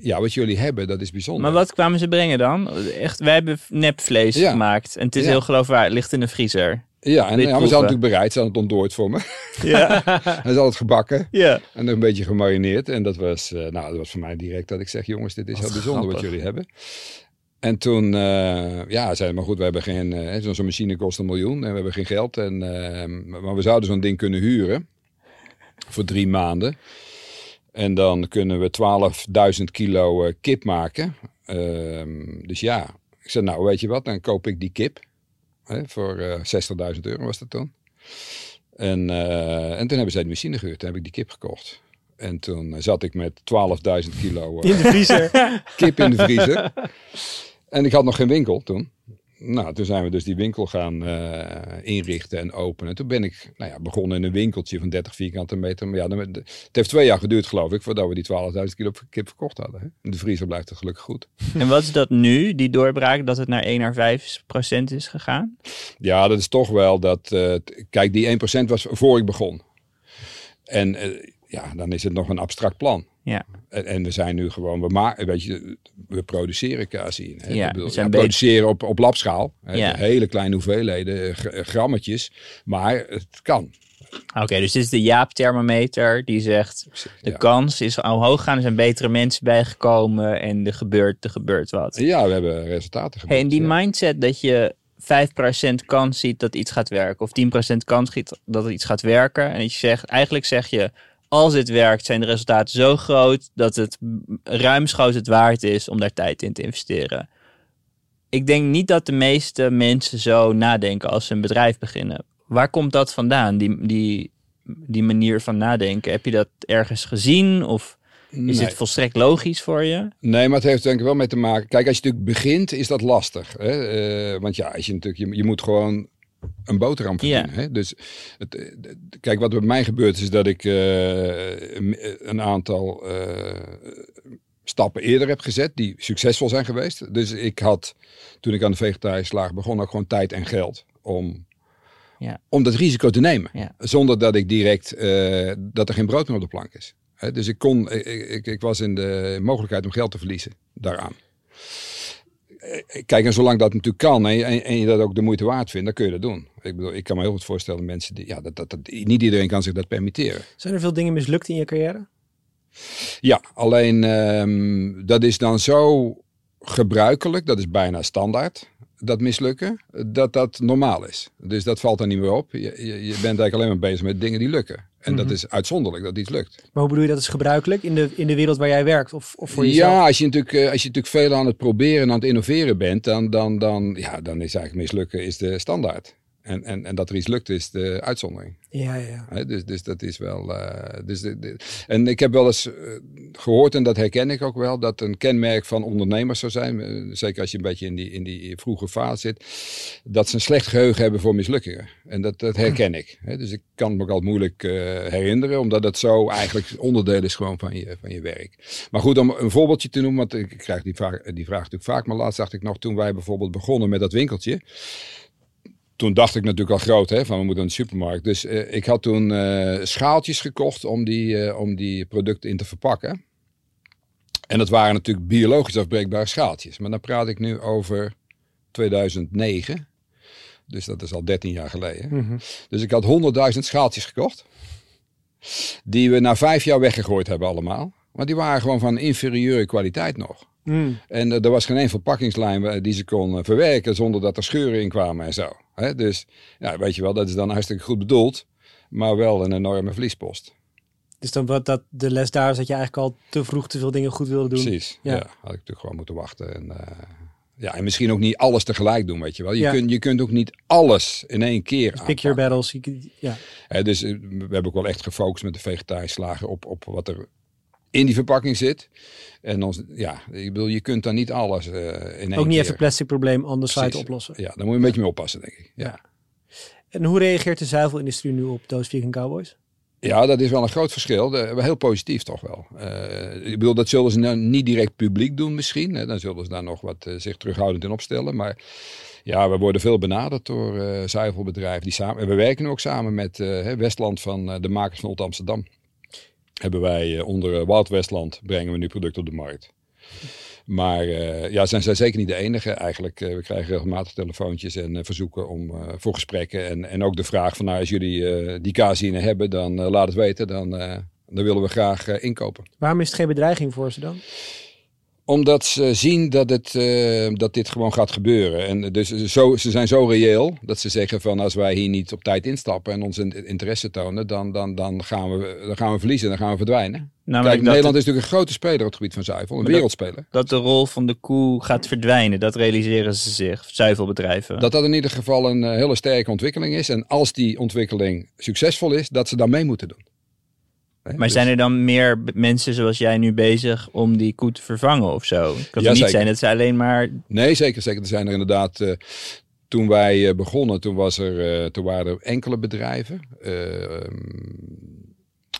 Speaker 3: ja, wat jullie hebben, dat is bijzonder.
Speaker 1: Maar wat kwamen ze brengen dan? Echt, wij hebben nepvlees
Speaker 3: Ja.
Speaker 1: gemaakt. En het is
Speaker 3: Ja.
Speaker 1: heel geloofwaardig. Het ligt in de vriezer.
Speaker 3: Ja, en ja, we zijn
Speaker 1: proeven.
Speaker 3: natuurlijk bereid. Ze hadden het ontdooid voor me.
Speaker 1: Ja.
Speaker 3: Hij is altijd gebakken
Speaker 1: ja.
Speaker 3: en een beetje gemarineerd. En dat was, eh, nou, dat was voor mij direct dat ik zeg, jongens, dit is
Speaker 2: Wat
Speaker 3: heel bijzonder wat jullie hebben. En toen, eh, ja, zeiden maar goed, we hebben geen, eh, zo'n machine kost een miljoen en we hebben geen geld. En, maar we zouden zo'n ding kunnen huren voor drie maanden. En dan kunnen we 12.000 kilo eh, kip maken. Ehm, dus ja, ik zei, nou weet je wat, dan koop ik die kip. Hè, voor eh 60.000 euro was dat toen. En, eh, en toen hebben zij de machine gehuurd. Toen heb ik die kip gekocht. En toen zat ik met 12.000 kilo
Speaker 2: In de vriezer.
Speaker 3: kip in de vriezer. en ik had nog geen winkel toen. Nou, toen zijn we dus die winkel gaan eh, inrichten en openen. Toen ben ik nou ja, begonnen in een winkeltje van 30 vierkante meter. Maar ja, het heeft twee jaar geduurd geloof ik, voordat we die 12.000 kilo kip verkocht hadden. Hè. De vriezer blijft het gelukkig goed.
Speaker 1: En wat is dat nu, die doorbraak, dat het naar 1 naar 5 procent is gegaan?
Speaker 3: Ja, dat is toch wel dat. eh, kijk, die 1% was voor ik begon. En eh, ja, dan is het nog een abstract plan.
Speaker 1: Ja.
Speaker 3: En, en we zijn nu gewoon, we, weet je, we produceren caseïne. hè.
Speaker 1: Ja,
Speaker 3: bedoel,
Speaker 1: we
Speaker 3: ja, produceren op, op labschaal. Hè,
Speaker 1: Ja.
Speaker 3: Hele kleine hoeveelheden, eh, gra- grammetjes. Maar het kan.
Speaker 1: Oké, dus dit is de Jaap-thermometer die zegt... de
Speaker 3: Ja.
Speaker 1: kans is al hoog gaan, er zijn betere mensen bijgekomen... en er gebeurt, er gebeurt wat.
Speaker 3: Ja, we hebben resultaten
Speaker 1: Hey, en die
Speaker 3: ja.
Speaker 1: mindset dat je 5% kans ziet dat iets gaat werken... of 10% kans ziet dat het iets gaat werken... en dat je zegt, eigenlijk zeg je... als dit werkt zijn de resultaten zo groot... dat het ruimschoots het waard is om daar tijd in te investeren. Ik denk niet dat de meeste mensen zo nadenken als ze een bedrijf beginnen. Waar komt dat vandaan, die, die, die manier van nadenken? Heb je dat ergens gezien of is
Speaker 3: Nee.
Speaker 1: het volstrekt logisch voor je?
Speaker 3: Nee, maar het heeft denk ik wel mee te maken. Kijk, als je natuurlijk begint, is dat lastig. Hè? Eh, want ja, als je natuurlijk, je, je moet gewoon een boterham verdienen. Hè? Dus het, eh, kijk, wat bij mij gebeurt is dat ik eh, een- aantal eh, stappen eerder heb gezet die succesvol zijn geweest. Dus ik had, toen ik aan de vegetarische laag begon, ook gewoon tijd en geld om,
Speaker 1: Ja.
Speaker 3: om dat risico te nemen.
Speaker 1: Ja.
Speaker 3: Zonder dat ik direct, dat er geen brood meer op de plank is. Hè, dus ik, kon, ik, ik, ik was in de mogelijkheid om geld te verliezen daaraan. Eh, Kijk, en zolang dat natuurlijk kan en, je- en, je dat ook de moeite waard vindt, dan kun je dat doen. Ik bedoel, ik kan me heel goed voorstellen, mensen die, ja, dat, dat, dat, niet iedereen kan zich dat permitteren.
Speaker 2: Zijn er veel dingen mislukt in je carrière?
Speaker 3: Ja, alleen ehm, dat is dan zo gebruikelijk, dat is bijna standaard, dat mislukken, dat dat normaal is. Dus dat valt dan niet meer op. Je, je, je bent eigenlijk alleen maar bezig met dingen die lukken. En dat is uitzonderlijk dat iets lukt.
Speaker 2: Maar hoe bedoel je dat is gebruikelijk in de, in de wereld waar jij werkt? Of, of voor jezelf?
Speaker 3: Ja, als je, natuurlijk, eh, als je natuurlijk veel aan het proberen en aan het innoveren bent, dan, dan, dan, ja, dan is eigenlijk mislukken is de standaard. En, en, en dat er iets lukt is de uitzondering.
Speaker 2: Ja, ja,
Speaker 3: dus, dus dat is wel. eh, dus de, de- en ik heb wel eens eh, gehoord, en dat herken ik ook wel, dat een kenmerk van ondernemers zou zijn. eh, zeker als je een beetje in die, in die vroege fase zit. Dat ze een slecht geheugen hebben voor mislukkingen. En dat, dat herken ik. Dus ik kan het me ook altijd moeilijk herinneren, omdat dat zo eigenlijk onderdeel is gewoon van je, van je werk. Maar goed, om een voorbeeldje te noemen, want ik krijg die vraag, die vraag natuurlijk vaak. Maar laatst dacht ik nog, toen wij bijvoorbeeld begonnen met dat winkeltje toen dacht ik natuurlijk al groot, hè, van we moeten naar de supermarkt. Dus eh, ik had toen eh, schaaltjes gekocht om die, eh, om die producten in te verpakken. En dat waren natuurlijk biologisch afbreekbare schaaltjes. Maar dan praat ik nu over 2009. Dus dat is al 13 jaar geleden.
Speaker 2: Mhm.
Speaker 3: Dus ik had 100.000 schaaltjes gekocht. Die we na vijf jaar weggegooid hebben allemaal. Maar die waren gewoon van inferieure kwaliteit nog.
Speaker 2: Mm.
Speaker 3: En eh, er was geen één verpakkingslijn eh, die ze kon eh, verwerken zonder dat er scheuren in kwamen en zo. Hè? Dus ja, weet je wel, dat is dan hartstikke goed bedoeld, maar wel een enorme verliespost.
Speaker 2: Dus dan wat dat de les daar is dat je eigenlijk al te vroeg te veel dingen goed wilde doen.
Speaker 3: Precies. Ja.
Speaker 2: Ja.
Speaker 3: had ik natuurlijk gewoon moeten wachten. En, ja, en misschien ook niet alles tegelijk doen, weet je wel. Je,
Speaker 2: Ja.
Speaker 3: kunt, je kunt ook niet alles in één keer
Speaker 2: Pick your battles. Je- Ja.
Speaker 3: Dus we hebben ook wel echt gefocust met de vegetarische slager op, op wat er in die verpakking zit. En ons, ja, ik bedoel, je kunt dan niet alles eh, in één
Speaker 2: Ook niet
Speaker 3: keer.
Speaker 2: even plastic probleem on the side
Speaker 3: Precies.
Speaker 2: oplossen.
Speaker 3: Ja, daar moet je een beetje mee oppassen, denk ik. Ja.
Speaker 2: Ja. En hoe reageert de zuivelindustrie nu op Those Vegan Cowboys?
Speaker 3: Ja, dat is wel een groot verschil. Heel positief toch wel. Eh, ik bedoel, dat zullen ze nou niet direct publiek doen misschien. Hè. Dan zullen ze daar nog wat eh, zich terughoudend in opstellen. Maar ja, we worden veel benaderd door zuivelbedrijven. Die samen, en we werken ook samen met Westland van de makers van Old Amsterdam. Hebben wij eh, onder eh, Wild Westland brengen we nu producten op de markt. Maar uh, ja, zijn zij zeker niet de enige. Eigenlijk, we krijgen regelmatig telefoontjes en verzoeken om, voor gesprekken. En, en ook de vraag van, nou, als jullie die casine hebben, dan laat het weten. Dan, dan willen we graag inkopen.
Speaker 2: Waarom is het geen bedreiging voor ze dan?
Speaker 3: Omdat ze zien dat, het, dat dit gewoon gaat gebeuren. En dus zo, ze zijn zo reëel dat ze zeggen van als wij hier niet op tijd instappen en onze interesse tonen, dan, dan, dan, gaan, we, dan gaan we verliezen, dan gaan we verdwijnen. Nou, Kijk, Nederland is natuurlijk een grote speler op het gebied van zuivel, een wereldspeler. Dat,
Speaker 1: dat, de rol van de koe gaat verdwijnen, dat realiseren ze zich, zuivelbedrijven.
Speaker 3: Dat dat in ieder geval een uh, hele sterke ontwikkeling is. En als die ontwikkeling succesvol is, dat ze daar mee moeten doen.
Speaker 1: Maar dus- zijn er dan meer mensen zoals jij nu bezig om die koe te vervangen of zo? Het kan ja, niet zeker. zijn dat ze alleen maar...
Speaker 3: Nee, zeker. zeker. Er zijn er inderdaad... Uh, toen wij uh, begonnen, toen, was er, toen waren er enkele bedrijven.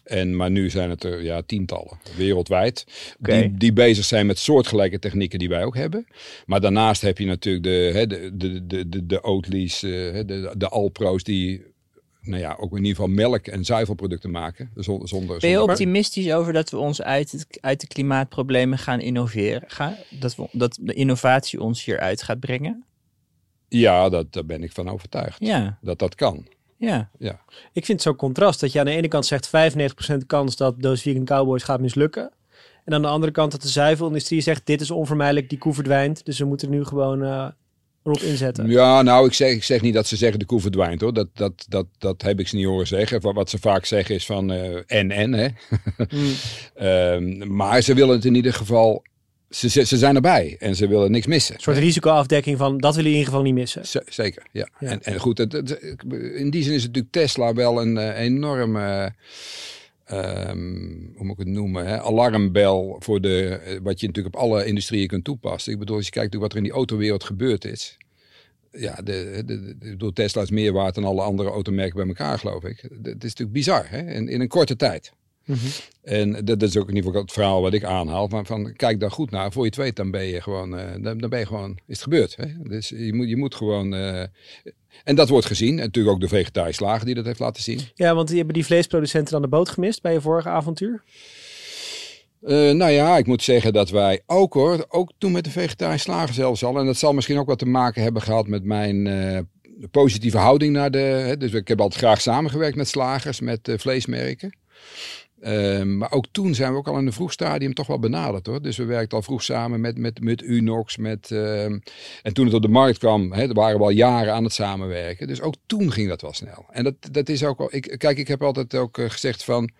Speaker 3: En, maar nu zijn het er ja, tientallen wereldwijd. Die, die bezig zijn met soortgelijke technieken die wij ook hebben. Maar daarnaast heb je natuurlijk de, hè, de, de, de, de, de Oatly's, de, de Alpro's die nou ja, ook in ieder geval melk- en zuivelproducten maken. Zonder, zonder,
Speaker 1: ben je optimistisch over dat we ons uit, het, uit de klimaatproblemen gaan innoveren? Gaan, dat, we, dat de innovatie ons hieruit gaat brengen?
Speaker 3: Ja, dat, daar ben ik van overtuigd.
Speaker 1: Ja.
Speaker 3: Dat dat kan.
Speaker 1: Ja.
Speaker 3: ja.
Speaker 2: Ik vind het zo'n contrast dat je aan de ene kant zegt 95% kans dat Those Vegan Cowboys gaat mislukken. En aan de andere kant dat de zuivelindustrie zegt dit is onvermijdelijk, die koe verdwijnt. Dus we moeten nu gewoon uh, erop inzetten.
Speaker 3: Ja, nou ik zeg, ik zeg niet dat ze zeggen de koe verdwijnt hoor. Dat, dat, dat, dat heb ik ze niet horen zeggen. Wat ze vaak zeggen is van uh, en en hè. Hmm. um, maar ze willen het in ieder geval ze, ze zijn erbij en ze willen niks missen.
Speaker 2: Een soort risicoafdekking van dat willen je in ieder geval niet missen.
Speaker 3: zeker, ja. En, en goed, het, in die zin is natuurlijk Tesla wel een uh, enorme, um, hoe moet ik het noemen, hè, alarmbel voor de, eh, wat je natuurlijk op alle industrieën kunt toepassen. Ik bedoel, als je kijkt wat er in die autowereld gebeurd is. Ja, de, de, de, de Tesla is meer waard dan alle andere automerken bij elkaar, geloof ik. Het is natuurlijk bizar, hè? In, in een korte tijd. Mhm. En dat, is ook in ieder geval het verhaal wat ik aanhaal. Van, van kijk daar goed naar. Voor je het weet, dan ben je gewoon, uh, dan, dan, ben je gewoon, is het gebeurd. Hè? Dus je moet, je moet gewoon. Uh, en dat wordt gezien. En natuurlijk ook de vegetarische slager die dat heeft laten zien.
Speaker 2: Ja, want die hebben die vleesproducenten aan de boot gemist bij je vorige avontuur?
Speaker 3: Uh, nou ja, ik moet zeggen dat wij ook hoor, ook toen met de vegetarische slager zelfs al. En dat zal misschien ook wat te maken hebben gehad met mijn positieve houding naar de. Hè, dus ik heb altijd graag samengewerkt met slagers, met vleesmerken. Ehm, maar ook toen zijn we ook al in een vroeg stadium toch wel benaderd hoor. Dus we werkten al vroeg samen met, met, met Unox. Met, ehm, en toen het op de markt kwam, hè, waren we al jaren aan het samenwerken. Dus ook toen ging dat wel snel. En dat, dat is ook al. Ik, kijk, ik heb altijd ook uh, gezegd van.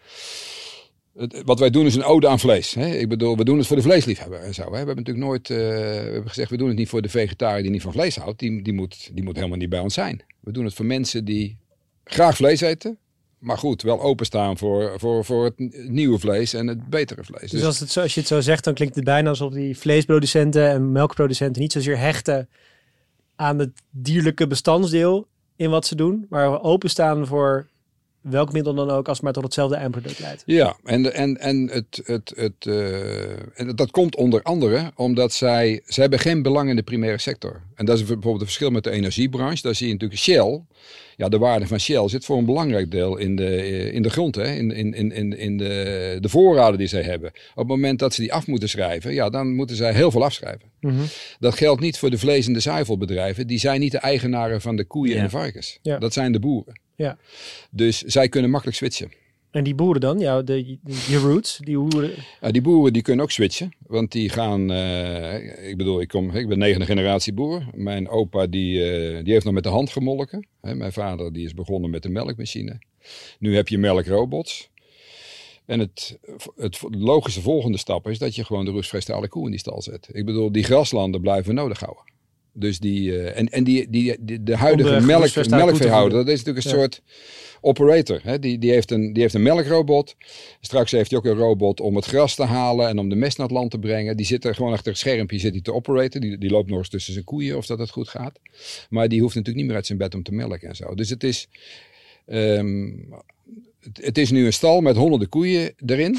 Speaker 3: Wat wij doen is een ode aan vlees. Hè? Ik bedoel, we doen het voor de vleesliefhebber en zo. Hè? We hebben natuurlijk nooit uh, we hebben gezegd, we doen het niet voor de vegetariër die niet van vlees houdt. Die, die, moet, die moet helemaal niet bij ons zijn. We doen het voor mensen die graag vlees eten, maar goed, wel openstaan voor, voor, voor het nieuwe vlees en het betere vlees. Dus,
Speaker 2: dus als, het zo, als je het zo zegt, dan klinkt het bijna alsof die vleesproducenten en melkproducenten niet zozeer hechten aan het dierlijke bestandsdeel in wat ze doen, maar openstaan voor welk middel dan ook, als het maar tot hetzelfde eindproduct leidt.
Speaker 3: Ja, en, en, en, het, het, het, uh, en dat komt onder andere omdat zij, zij hebben geen belang in de primaire sector. En dat is bijvoorbeeld het verschil met de energiebranche. Daar zie je natuurlijk Shell ja, de waarde van Shell zit voor een belangrijk deel in de, eh, in de grond, hè? In, in, in, in de, de voorraden die zij hebben. Op het moment dat ze die af moeten schrijven, ja, dan moeten zij heel veel afschrijven. Mhm. Dat geldt niet voor de vlees- en de zuivelbedrijven. Die zijn niet de eigenaren van de koeien en de varkens. Ja. Dat zijn de boeren.
Speaker 2: Ja.
Speaker 3: Dus zij kunnen makkelijk switchen.
Speaker 2: En die boeren dan, ja, de, je roots, die boeren?
Speaker 3: Ja, die boeren die kunnen ook switchen, want die gaan, uh, ik bedoel, ik, kom, ik ben negende generatie boer. Mijn opa die, uh, die heeft nog met de hand gemolken. Hè, mijn vader die is begonnen met de melkmachine. Nu heb je melkrobots. En het, het logische volgende stap is dat je gewoon de rustvrij koe in die stal zet. Ik bedoel, die graslanden blijven nodig houden. Dus die, uh, en, en die, die, die, de huidige de melk, melkveehouder, dat is natuurlijk een soort operator. Hè? Die, die, heeft een, die heeft een melkrobot. Straks heeft hij ook een robot om het gras te halen en om de mest naar het land te brengen. Die zit er gewoon achter het schermpje zit hij te operaten. Die, die loopt nog eens tussen zijn koeien of dat het goed gaat. Maar die hoeft natuurlijk niet meer uit zijn bed om te melken en zo. Dus het is, um, het, het is nu een stal met honderden koeien erin.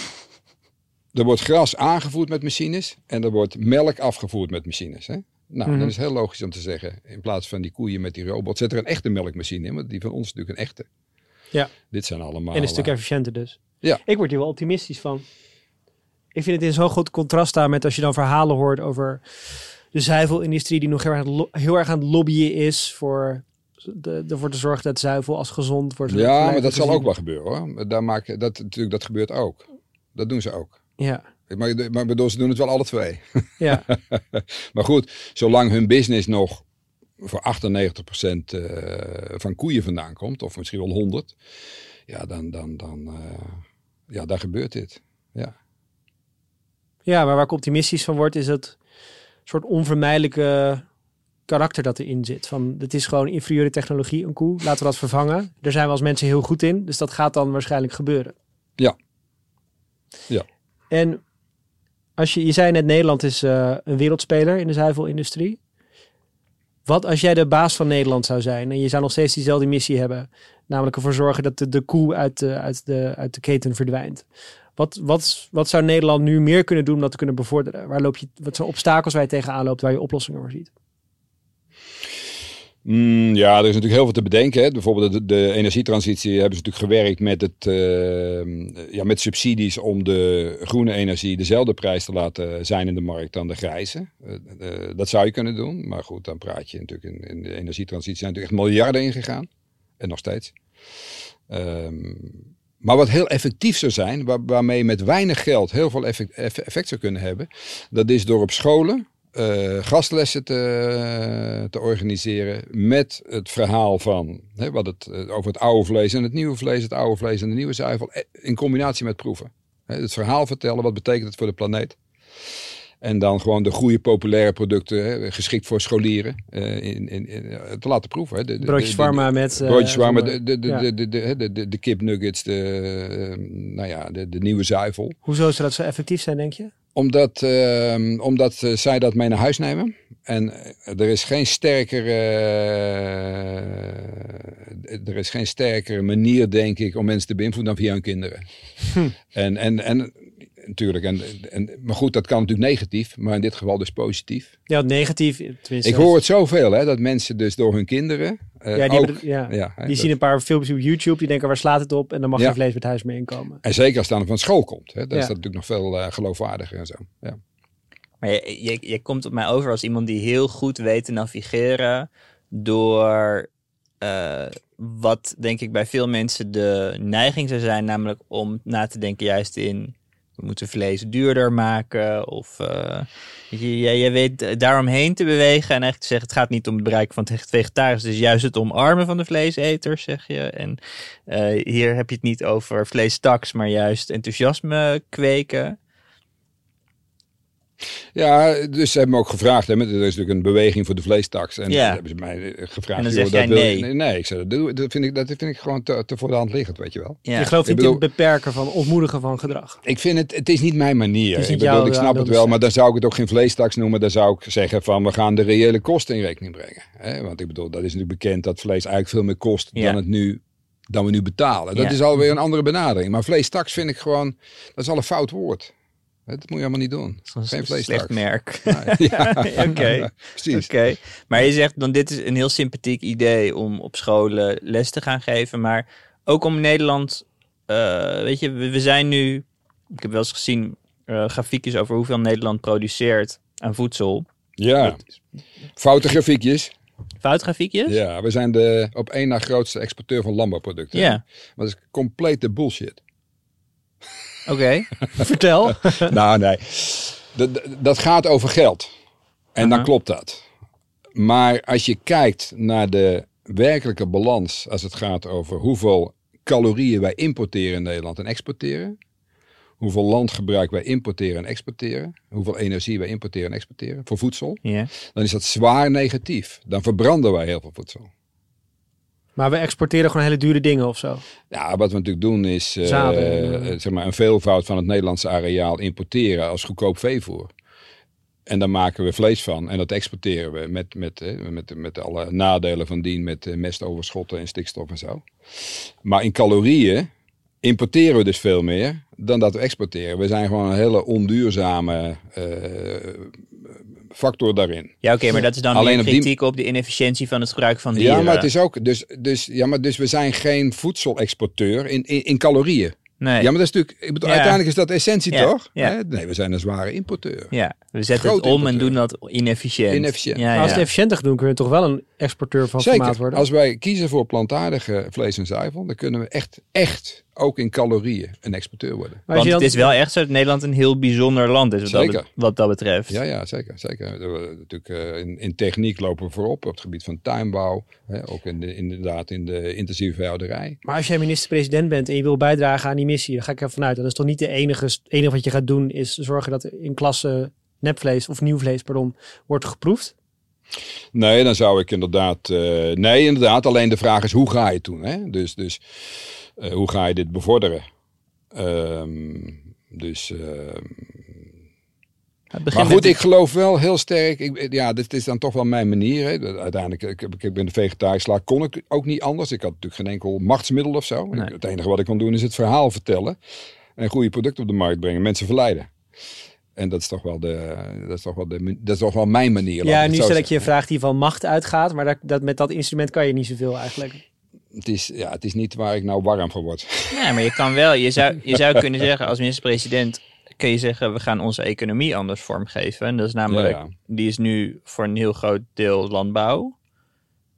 Speaker 3: Er wordt gras aangevoerd met machines en er wordt melk afgevoerd met machines. Hè? Nou, dan mhm. is het heel logisch om te zeggen, in plaats van die koeien met die robot, zet er een echte melkmachine in, want die van ons is natuurlijk een echte.
Speaker 2: Ja.
Speaker 3: Dit zijn allemaal...
Speaker 2: En een stuk efficiënter dus.
Speaker 3: Ja.
Speaker 2: Ik word hier wel optimistisch van. ik vind het in zo'n groot contrast staan met als je dan verhalen hoort over de zuivelindustrie die nog heel erg, aan het lo- heel erg aan het lobbyen is voor de, ervoor te zorgen dat zuivel als gezond wordt.
Speaker 3: Ja, maar dat zal ook wel gebeuren hoor. Daar maken, dat, natuurlijk, dat gebeurt ook. Dat doen ze ook.
Speaker 2: Ja,
Speaker 3: Maar, maar bedoel, ze doen het wel alle twee.
Speaker 2: ja.
Speaker 3: Maar goed, zolang hun business nog voor 98% eh, van koeien vandaan komt, of misschien wel 100, ja, dan, dan, dan eh, ja, daar gebeurt dit. Ja.
Speaker 2: ja, maar waar ik optimistisch van word is het soort onvermijdelijke karakter dat erin zit. Van, het is gewoon inferieure technologie, een koe. Laten we dat vervangen. Daar zijn we als mensen heel goed in. Dus dat gaat dan waarschijnlijk gebeuren.
Speaker 3: Ja. Ja.
Speaker 2: En als je, je zei net, Nederland is eh, een wereldspeler in de zuivelindustrie. Wat als jij de baas van Nederland zou zijn en je zou nog steeds diezelfde missie hebben, namelijk ervoor zorgen dat de, de koe uit de, uit, de, uit de keten verdwijnt. Wat, wat, wat zou Nederland nu meer kunnen doen om dat te kunnen bevorderen? Waar loop je, wat zijn obstakels waar je tegenaan loopt, waar je oplossingen voor ziet?
Speaker 3: Mm, ja, er is natuurlijk heel veel te bedenken. Hè. Bijvoorbeeld de, de energietransitie hebben ze natuurlijk gewerkt met, het, eh, ja, met subsidies om de groene energie dezelfde prijs te laten zijn in de markt dan de grijze. Eh, eh, dat zou je kunnen doen. Maar goed, dan praat je natuurlijk in, in de energietransitie zijn natuurlijk echt miljarden ingegaan. En nog steeds. Ehm, maar wat heel effectief zou zijn, waar- waarmee je met weinig geld heel veel effect, eff- effect zou kunnen hebben, dat is door op scholen eh, gastlessen te, te organiseren met het verhaal van hè, wat het, eh, over het oude vlees en het nieuwe vlees, het oude vlees en de nieuwe zuivel, eh, in combinatie met proeven. Hè, het verhaal vertellen, wat betekent het voor de planeet. En dan gewoon de goede populaire producten, hè, geschikt voor scholieren, eh, in, in, in, te laten proeven. Hè. De- de-
Speaker 2: Broodjes warma met... eh,
Speaker 3: Broodjes de, de, de,
Speaker 2: ja.
Speaker 3: de, de, de, de, de, de kipnuggets, de, nou ja, de, de nieuwe zuivel
Speaker 2: Hoezo zou dat zo effectief zijn, denk je?
Speaker 3: Omdat, ehm, omdat eh, zij dat mee naar huis nemen. En eh, er is geen sterkere, eh, er is geen sterkere manier, denk ik, om mensen te beïnvloeden dan via hun kinderen. En, en, en natuurlijk, en, en, maar goed, dat kan natuurlijk negatief, maar in dit geval dus positief.
Speaker 2: Ja, negatief. Tenminste,
Speaker 3: Ik hoor het zoveel, hè, dat mensen dus door hun kinderen eh,
Speaker 2: Ja, die,
Speaker 3: ook,
Speaker 2: hebben- ja.
Speaker 3: ja, hè,
Speaker 2: die
Speaker 3: dat-
Speaker 2: zien een paar filmpjes op YouTube. Die denken, waar slaat het op? En dan mag
Speaker 3: Ja.
Speaker 2: geen vlees met huis meer inkomen.
Speaker 3: En zeker als het dan van school komt. Hè, dan
Speaker 2: Ja.
Speaker 3: is dat natuurlijk nog veel eh, geloofwaardiger en zo. Ja.
Speaker 1: Maar je, je, je komt op mij over als iemand die heel goed weet te navigeren door eh, wat denk ik bij veel mensen de neiging zou zijn, namelijk om na te denken juist in moeten vlees duurder maken of weet je, jij weet daaromheen te bewegen en eigenlijk te zeggen het gaat niet om het bereiken van het vegetarisch, het is juist het omarmen van de vleeseters zeg je en eh, hier heb je het niet over vleestaks, maar juist enthousiasme kweken.
Speaker 3: Ja, dus ze hebben me ook gevraagd. Hè, met- er is natuurlijk een beweging voor de vleestaks. En
Speaker 1: Ja.
Speaker 3: hebben ze mij eh, gevraagd.
Speaker 1: En dan
Speaker 3: joh,
Speaker 1: zeg jij
Speaker 3: dat je-
Speaker 1: nee.
Speaker 3: nee. Nee, ik zei, dat, doe- dat, vind ik, dat vind ik gewoon te, te voor de hand liggend, weet je wel.
Speaker 1: Ja.
Speaker 2: Je gelooft
Speaker 3: Ik
Speaker 2: niet in het beperken van ontmoedigen van gedrag.
Speaker 3: Ik vind het, het is niet mijn manier.
Speaker 2: Het is niet
Speaker 3: ik, bedoel,
Speaker 2: jouw
Speaker 3: ik snap het wel, maar dan zou ik het ook geen vleestaks noemen. Dan zou ik zeggen van, we gaan de reële kosten in rekening brengen. Hè? Want ik bedoel, dat is natuurlijk bekend dat vlees eigenlijk veel meer kost
Speaker 1: Ja.
Speaker 3: dan, het nu, dan we nu betalen. Dat
Speaker 1: Ja.
Speaker 3: is alweer een andere benadering. Maar vleestaks vind ik gewoon, dat is al een fout woord. Dat moet je helemaal niet doen. Geen
Speaker 1: een
Speaker 3: vleestaks.
Speaker 1: slecht merk.
Speaker 3: Ja,
Speaker 1: Oké.
Speaker 3: precies.
Speaker 1: Oké, maar je zegt dan dit is een heel sympathiek idee om op scholen les te gaan geven, maar ook om Nederland, eh, weet je, we, we zijn nu, ik heb wel eens gezien eh, grafiekjes over hoeveel Nederland produceert aan voedsel.
Speaker 3: Ja, foute grafiekjes.
Speaker 1: Foutgrafiekjes?
Speaker 3: Ja, we zijn de op één na grootste exporteur van landbouwproducten.
Speaker 1: Ja,
Speaker 3: Maar dat is complete bullshit.
Speaker 1: Oké.
Speaker 2: Vertel.
Speaker 3: nou, nee. Dat, dat- gaat over geld. En dan klopt dat. Maar als je kijkt naar de werkelijke balans als het gaat over hoeveel calorieën wij importeren in Nederland en exporteren. Hoeveel landgebruik wij importeren en exporteren. Hoeveel energie wij importeren en exporteren voor voedsel. Dan is dat zwaar negatief. Dan verbranden wij heel veel voedsel.
Speaker 2: Maar we exporteren gewoon hele dure dingen of zo.
Speaker 3: Ja, wat we natuurlijk doen is eh, zeg maar een veelvoud van het Nederlandse areaal importeren als goedkoop veevoer. En daar maken we vlees van en dat exporteren we met, met, eh, met, met alle nadelen van dien, met mestoverschotten en stikstof en zo. Maar in calorieën importeren we dus veel meer dan dat we exporteren. We zijn gewoon een hele onduurzame factor daarin.
Speaker 1: Ja, oké, maar dat is dan
Speaker 3: Alleen
Speaker 1: weer
Speaker 3: op die-
Speaker 1: kritiek op de inefficiëntie van het gebruik van dieren.
Speaker 3: Ja, maar het is ook, dus, dus, ja, maar dus we zijn geen voedselexporteur in, in, in calorieën.
Speaker 1: Nee.
Speaker 3: Ja, maar dat is natuurlijk, ik bedoel,
Speaker 1: Ja.
Speaker 3: uiteindelijk is dat de essentie
Speaker 1: Ja,
Speaker 3: toch?
Speaker 1: ja.
Speaker 3: Hè? Nee, we zijn een zware importeur.
Speaker 1: Ja, we zetten
Speaker 3: Groot
Speaker 1: het om en doen dat inefficiënt.
Speaker 3: Inefficiënt.
Speaker 1: Ja,
Speaker 2: als
Speaker 1: ja.
Speaker 2: het efficiënter doen, kunnen we toch wel een exporteur van formaat
Speaker 3: Zeker.
Speaker 2: worden?
Speaker 3: Als wij kiezen voor plantaardige vlees en zuivel, dan kunnen we echt, echt, ook in calorieën, een exporteur worden.
Speaker 2: Maar
Speaker 1: Want het is wel echt zo dat Nederland een heel bijzonder land is wat, dat,
Speaker 3: Zeker.
Speaker 1: be- wat dat betreft.
Speaker 3: Ja, ja, zeker. zeker. We- Natuurlijk, eh, in, in techniek lopen we voorop op het gebied van tuinbouw. Hè, ook in de, inderdaad in de intensieve veehouderij.
Speaker 2: Maar als jij minister-president bent en je wil bijdragen aan die missie, dan ga ik ervan uit. Dan is toch niet de enige, het enige wat je gaat doen, is zorgen dat in klasse nepvlees of nieuw vlees, pardon, wordt geproefd.
Speaker 3: Nee, dan zou ik inderdaad. eh, nee, inderdaad. Alleen de vraag is hoe ga je het doen? Hè? Dus, dus eh, hoe ga je dit bevorderen? Ehm, dus.
Speaker 1: begint
Speaker 3: maar goed, ik geloof wel heel sterk. Ik, ja, dit is dan toch wel mijn manier. Hè. Uiteindelijk, ik, heb- ik ben de vegetarisch slaag, kon ik ook niet anders. Ik had natuurlijk geen enkel machtsmiddel of zo.
Speaker 1: Nee.
Speaker 3: Het enige wat ik kon doen is het verhaal vertellen. En goede producten op de markt brengen. Mensen verleiden. En dat is toch wel, de, dat is toch wel, de, dat is toch wel mijn manier.
Speaker 2: Ja,
Speaker 3: ik
Speaker 2: nu stel ik je een vraag die van macht uitgaat, maar dat, dat, met dat instrument kan je niet zoveel eigenlijk.
Speaker 3: Het is, ja, het is niet waar ik nou warm voor word.
Speaker 1: Nee, maar je kan wel. Je zou, je zou kunnen zeggen, als minister-president, kun je zeggen, we gaan onze economie anders vormgeven. En dat is namelijk,
Speaker 3: Ja, ja.
Speaker 1: die is nu voor een heel groot deel landbouw.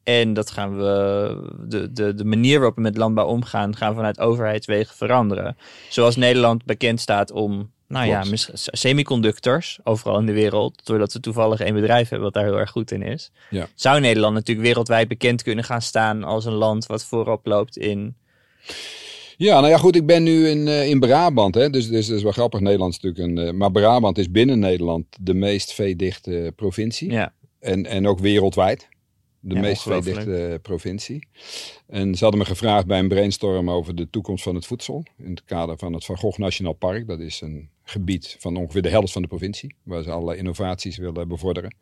Speaker 1: En dat gaan we, de, de, de manier waarop we met landbouw omgaan, gaan we vanuit overheidswegen veranderen. Zoals Nederland bekend staat om, nou ja,
Speaker 3: Klopt.
Speaker 1: mis- semiconductors overal in de wereld. Doordat we toevallig één bedrijf hebben wat daar heel erg goed in is.
Speaker 3: Ja.
Speaker 1: Zou Nederland natuurlijk wereldwijd bekend kunnen gaan staan als een land wat voorop loopt in
Speaker 3: Ja, nou ja, goed, ik ben nu in, eh, in Brabant. Hè, dus, dus dat is wel grappig. Nederland is natuurlijk een. eh, maar Brabant is binnen Nederland de meest veedichte provincie.
Speaker 1: Ja,
Speaker 3: En, en ook wereldwijd. De
Speaker 1: Ja,
Speaker 3: meest veedichte provincie. En ze hadden me gevraagd bij een brainstorm over de toekomst van het voedsel. In het kader van het Van Gogh Nationaal Park. Dat is een gebied van ongeveer de helft van de provincie. Waar ze allerlei innovaties willen bevorderen.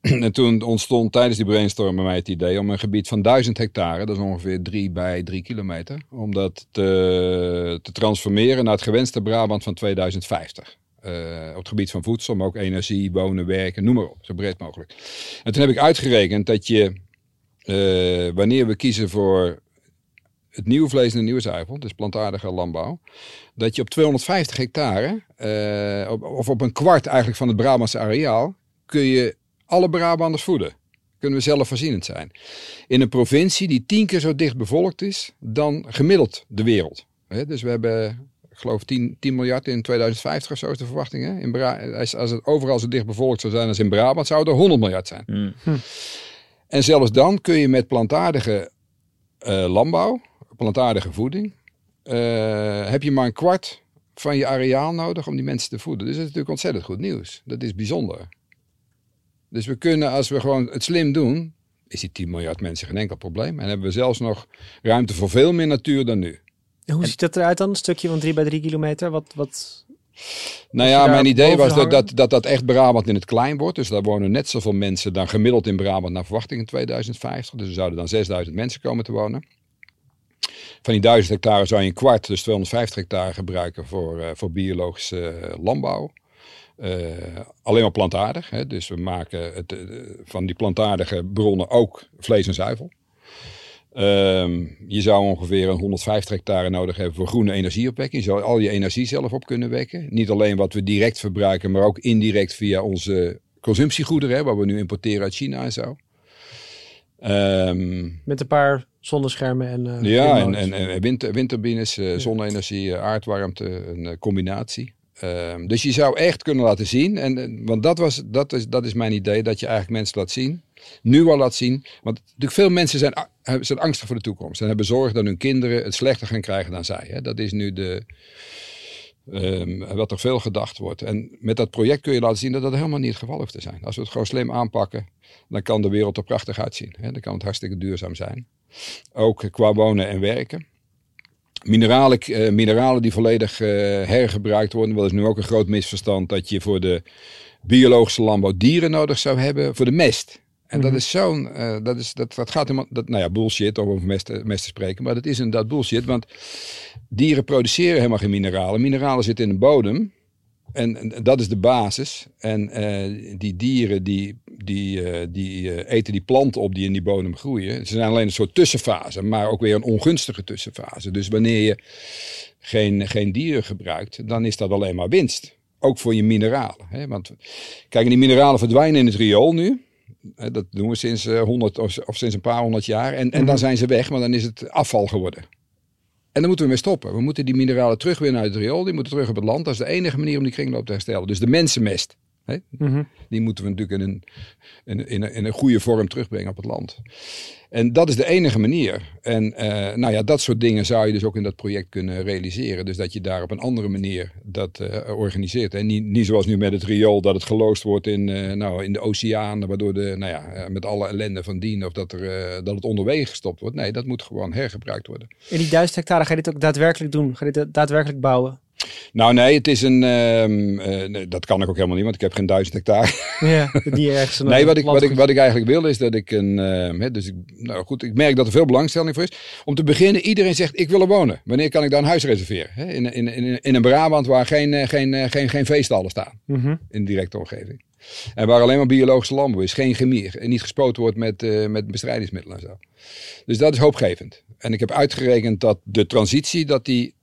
Speaker 3: en toen ontstond tijdens die brainstorm bij mij het idee om een gebied van 1000 hectare. Dat is ongeveer 3 bij 3 kilometer. Om dat te, te transformeren naar het gewenste Brabant van 2050. Eh, op het gebied van voedsel, maar ook energie, wonen, werken, noem maar op. Zo breed mogelijk. En toen heb ik uitgerekend dat je, eh, wanneer we kiezen voor het nieuwe vlees en de nieuwe zuivel, dus plantaardige landbouw, dat je op 250 hectare, eh, of op een kwart eigenlijk van het Brabantse areaal, kun je alle Brabanders voeden. Kunnen we zelfvoorzienend zijn. In een provincie die tien keer zo dicht bevolkt is dan gemiddeld de wereld. Dus we hebben, ik geloof, 10, 10 miljard in 2050 of zo is de verwachting. Hè? In Bra als, als het overal zo dicht bevolkt zou zijn als in Brabant, zou er 100 miljard zijn.
Speaker 1: Mm.
Speaker 3: En zelfs dan kun je met plantaardige eh, landbouw, plantaardige voeding, eh, heb je maar een kwart van je areaal nodig om die mensen te voeden. Dus dat is natuurlijk ontzettend goed nieuws. Dat is bijzonder. Dus we kunnen, als we gewoon het slim doen, is die 10 miljard mensen geen enkel probleem. En hebben we zelfs nog ruimte voor veel meer natuur dan nu.
Speaker 2: En hoe ziet dat eruit dan? Een stukje van 3 bij 3 kilometer? Wat, wat...
Speaker 3: Nou ja, mijn idee was dat, dat, dat dat echt Brabant in het klein wordt. Dus daar wonen net zoveel mensen dan gemiddeld in Brabant naar verwachting in 2050. Dus er zouden dan 6000 mensen komen te wonen. Van die 1000 hectare zou je een kwart, dus 250 hectare gebruiken voor, eh, voor biologische landbouw. Eh, alleen maar plantaardig. Hè? Dus we maken het, eh, van die plantaardige bronnen ook vlees en zuivel. Ehm, je zou ongeveer een 150 hectare nodig hebben voor groene energieopwekking. Je zou al je energie zelf op kunnen wekken. Niet alleen wat we direct verbruiken, maar ook indirect via onze consumptiegoederen, hè, waar we nu importeren uit China en zo. Ehm,
Speaker 2: Met een paar zonneschermen en... eh,
Speaker 3: ja, en, en, en wind, windturbines, eh, zonne-energie, eh, aardwarmte, een combinatie. Ehm, dus je zou echt kunnen laten zien, en, want dat, was, dat, is, dat is mijn idee, dat je eigenlijk mensen laat zien. Nu al laat zien, want natuurlijk veel mensen zijn, zijn angstig voor de toekomst. En hebben zorg dat hun kinderen het slechter gaan krijgen dan zij. Hè. Dat is nu de, ehm, wat er veel gedacht wordt. En met dat project kun je laten zien dat dat helemaal niet het geval hoeft te zijn. Als we het gewoon slim aanpakken, dan kan de wereld er prachtig uitzien. Hè. Dan kan het hartstikke duurzaam zijn. Ook qua wonen en werken. Mineralen, eh, mineralen die volledig eh, hergebruikt worden. Dat is nu ook een groot misverstand dat je voor de biologische landbouw dieren nodig zou hebben voor de mest. En dat
Speaker 2: Mhm.
Speaker 3: is zo'n, eh, dat, is, dat, dat gaat helemaal, dat, nou ja, bullshit om over mest, mest te spreken. Maar dat is inderdaad bullshit, want dieren produceren helemaal geen mineralen. Mineralen zitten in de bodem. En, en dat is de basis. En eh, die dieren die, die, eh, die eh, eten die planten op die in die bodem groeien. Ze zijn alleen een soort tussenfase, maar ook weer een ongunstige tussenfase. Dus wanneer je geen, geen dieren gebruikt, dan is dat alleen maar winst. Ook voor je mineralen. Hè? Want kijk, die mineralen verdwijnen in het riool nu. Dat doen we sinds eh, 100 of, of sinds een paar honderd jaar. En, en dan zijn ze weg, maar dan is het afval geworden. En dan moeten we mee stoppen. We moeten die mineralen terugwinnen uit het riool. Die moeten terug op het land. Dat is de enige manier om die kringloop te herstellen. Dus de mensenmest. Hè?
Speaker 2: Mhm.
Speaker 3: Die moeten we natuurlijk in een, in, in, een, in een goede vorm terugbrengen op het land. En dat is de enige manier. En eh, nou ja, dat soort dingen zou je dus ook in dat project kunnen realiseren. Dus dat je daar op een andere manier dat eh, organiseert. En niet, niet zoals nu met het riool, dat het geloosd wordt in, eh, nou, in de oceaan. Waardoor de, nou ja, met alle ellende van dien of dat, er, dat het onderwege gestopt wordt. Nee, dat moet gewoon hergebruikt worden.
Speaker 2: In die duizend hectare ga je dit ook daadwerkelijk doen? Ga je dit daadwerkelijk bouwen?
Speaker 3: Nou nee, het is een, ehm, eh, nee, dat kan ik ook helemaal niet, want ik heb geen duizend hectare.
Speaker 2: Ja, niet ergens
Speaker 3: Nee, wat ik, wat, ik, wat ik eigenlijk wil is dat ik een. eh, hè, dus ik, nou goed, ik merk dat er veel belangstelling voor is. Om te beginnen, iedereen zegt: Ik wil er wonen. Wanneer kan ik daar een huis reserveren? Hè? In, in, in, in een Brabant waar geen, eh, geen, eh, geen, geen veestallen staan.
Speaker 2: Mhm.
Speaker 3: In de directe omgeving. En waar alleen maar biologische landbouw is. Geen chemie. En niet gespoten wordt met, eh, met bestrijdingsmiddelen en zo. Dus dat is hoopgevend. En ik heb uitgerekend dat de transitie dat die, ehm,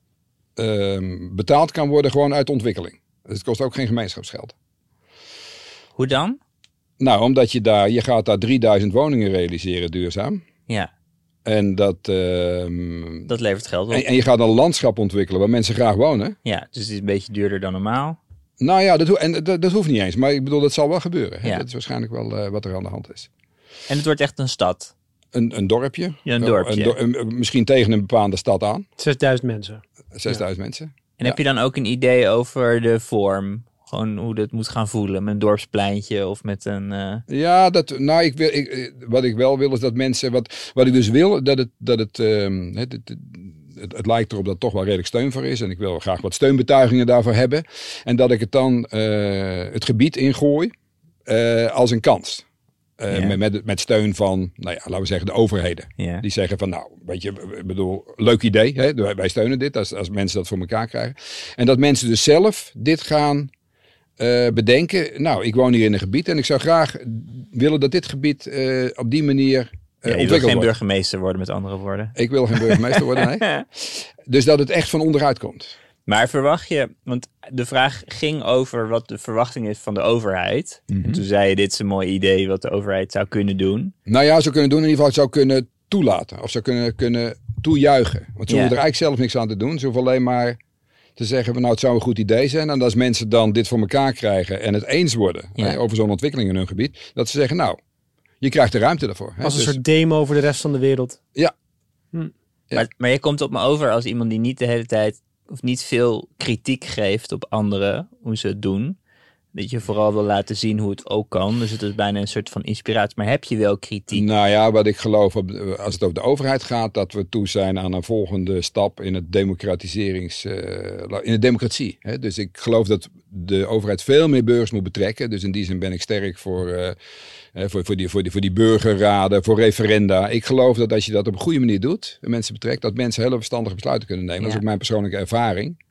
Speaker 3: betaald kan worden gewoon uit ontwikkeling. Dus het kost ook geen gemeenschapsgeld.
Speaker 1: Hoe dan?
Speaker 3: Nou, omdat je daar, je gaat daar 3000 woningen realiseren duurzaam.
Speaker 1: Ja,
Speaker 3: En, dat, ehm,
Speaker 1: dat levert geld op.
Speaker 3: en, en je gaat een landschap ontwikkelen waar mensen graag wonen.
Speaker 1: Ja, dus het is een beetje duurder dan normaal.
Speaker 3: Nou ja, dat, ho- en dat, dat hoeft niet eens. Maar ik bedoel, dat zal wel gebeuren. hè.
Speaker 1: Ja.
Speaker 3: Dat is waarschijnlijk wel eh, wat er aan de hand is.
Speaker 1: En het wordt echt een stad.
Speaker 3: Een, een dorpje.
Speaker 1: Ja, een dorpje.
Speaker 3: een- misschien tegen een bepaalde stad aan.
Speaker 2: 6000 mensen.
Speaker 3: 6000 mensen.
Speaker 1: En heb je dan ook een idee over de vorm? Gewoon hoe dat moet gaan voelen met een dorpspleintje of met een... eh,
Speaker 3: Ja, dat, nou, ik wil, ik, eh, wat ik wel wil is dat mensen, wat, wat ik dus wil, dat het, dat het, ehm, het, het, het, het lijkt erop dat er toch wel redelijk steun voor is. En ik wil graag wat steunbetuigingen daarvoor hebben. En dat ik het dan eh, het gebied ingooi als een kans.
Speaker 1: Ja.
Speaker 3: met, met, met steun van, nou ja, laten we zeggen, de overheden.
Speaker 1: ja.
Speaker 3: Die zeggen van, nou, weet je, ik bedoel, leuk idee. Hè? Wij- steunen dit als, als mensen dat voor elkaar krijgen. En dat mensen dus zelf dit gaan eh, bedenken. Nou, ik woon hier in een gebied en ik zou graag willen dat dit gebied eh, op die manier
Speaker 1: Ja, je wil geen
Speaker 3: wordt.
Speaker 1: burgemeester worden, met andere woorden.
Speaker 3: Ik wil geen burgemeester worden, nee. Dus dat het echt van onderuit komt.
Speaker 1: Maar verwacht je, want de vraag ging over wat de verwachting is van de overheid.
Speaker 3: Mhm.
Speaker 1: En toen zei je, dit is een mooi idee wat de overheid zou kunnen doen.
Speaker 3: Nou ja, zou kunnen doen in ieder geval, zou kunnen toelaten. Of zou kunnen, kunnen toejuichen. Want ze
Speaker 1: Ja.
Speaker 3: hoeven er eigenlijk zelf niks aan te doen. Ze hoeven alleen maar te zeggen, nou het zou een goed idee zijn. En als mensen dan dit voor elkaar krijgen en het eens worden
Speaker 1: Ja.
Speaker 3: hè, over zo'n ontwikkeling in hun gebied. Dat ze zeggen, nou, je krijgt de ruimte daarvoor. Hè?
Speaker 2: Als een
Speaker 3: Dus-
Speaker 2: soort demo voor de rest van de wereld.
Speaker 3: Ja,
Speaker 2: Hm.
Speaker 3: Ja.
Speaker 1: Maar, maar je komt op me over als iemand die niet de hele tijd, of niet veel kritiek geeft op anderen, hoe ze het doen. Dat je vooral wil laten zien hoe het ook kan. Dus het is bijna een soort van inspiratie. Maar heb je wel kritiek?
Speaker 3: Nou ja, wat ik geloof, als het over de overheid gaat, dat we toe zijn aan een volgende stap in het democratiserings, eh, in de democratie. Hè? Dus ik geloof dat de overheid veel meer burgers moet betrekken. Dus in die zin ben ik sterk voor, eh, voor, voor, die, voor, die, voor die burgerraden, voor referenda. Ik geloof dat als je dat op een goede manier doet, en mensen betrekt, dat mensen hele verstandige besluiten kunnen nemen. Dat is ook mijn persoonlijke ervaring.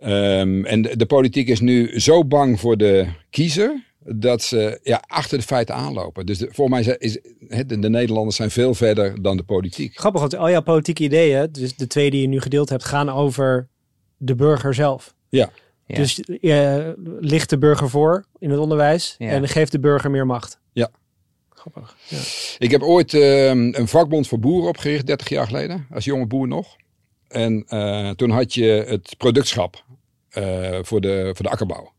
Speaker 3: Ehm, en de, de politiek is nu zo bang voor de kiezer dat ze ja, achter de feiten aanlopen. Dus de, voor mij is, de Nederlanders zijn veel verder dan de politiek.
Speaker 2: Grappig, want al jouw politieke ideeën, dus de twee die je nu gedeeld hebt, gaan over de burger zelf.
Speaker 3: Ja.
Speaker 1: Ja.
Speaker 2: Dus je ligt de burger voor in het onderwijs
Speaker 1: Ja.
Speaker 2: en geeft de burger meer macht.
Speaker 3: Ja.
Speaker 2: Grappig. Ja.
Speaker 3: Ik heb ooit ehm, een vakbond voor boeren opgericht, 30 jaar geleden, als jonge boer nog. En eh, toen had je het productschap eh, voor, de, voor de akkerbouw.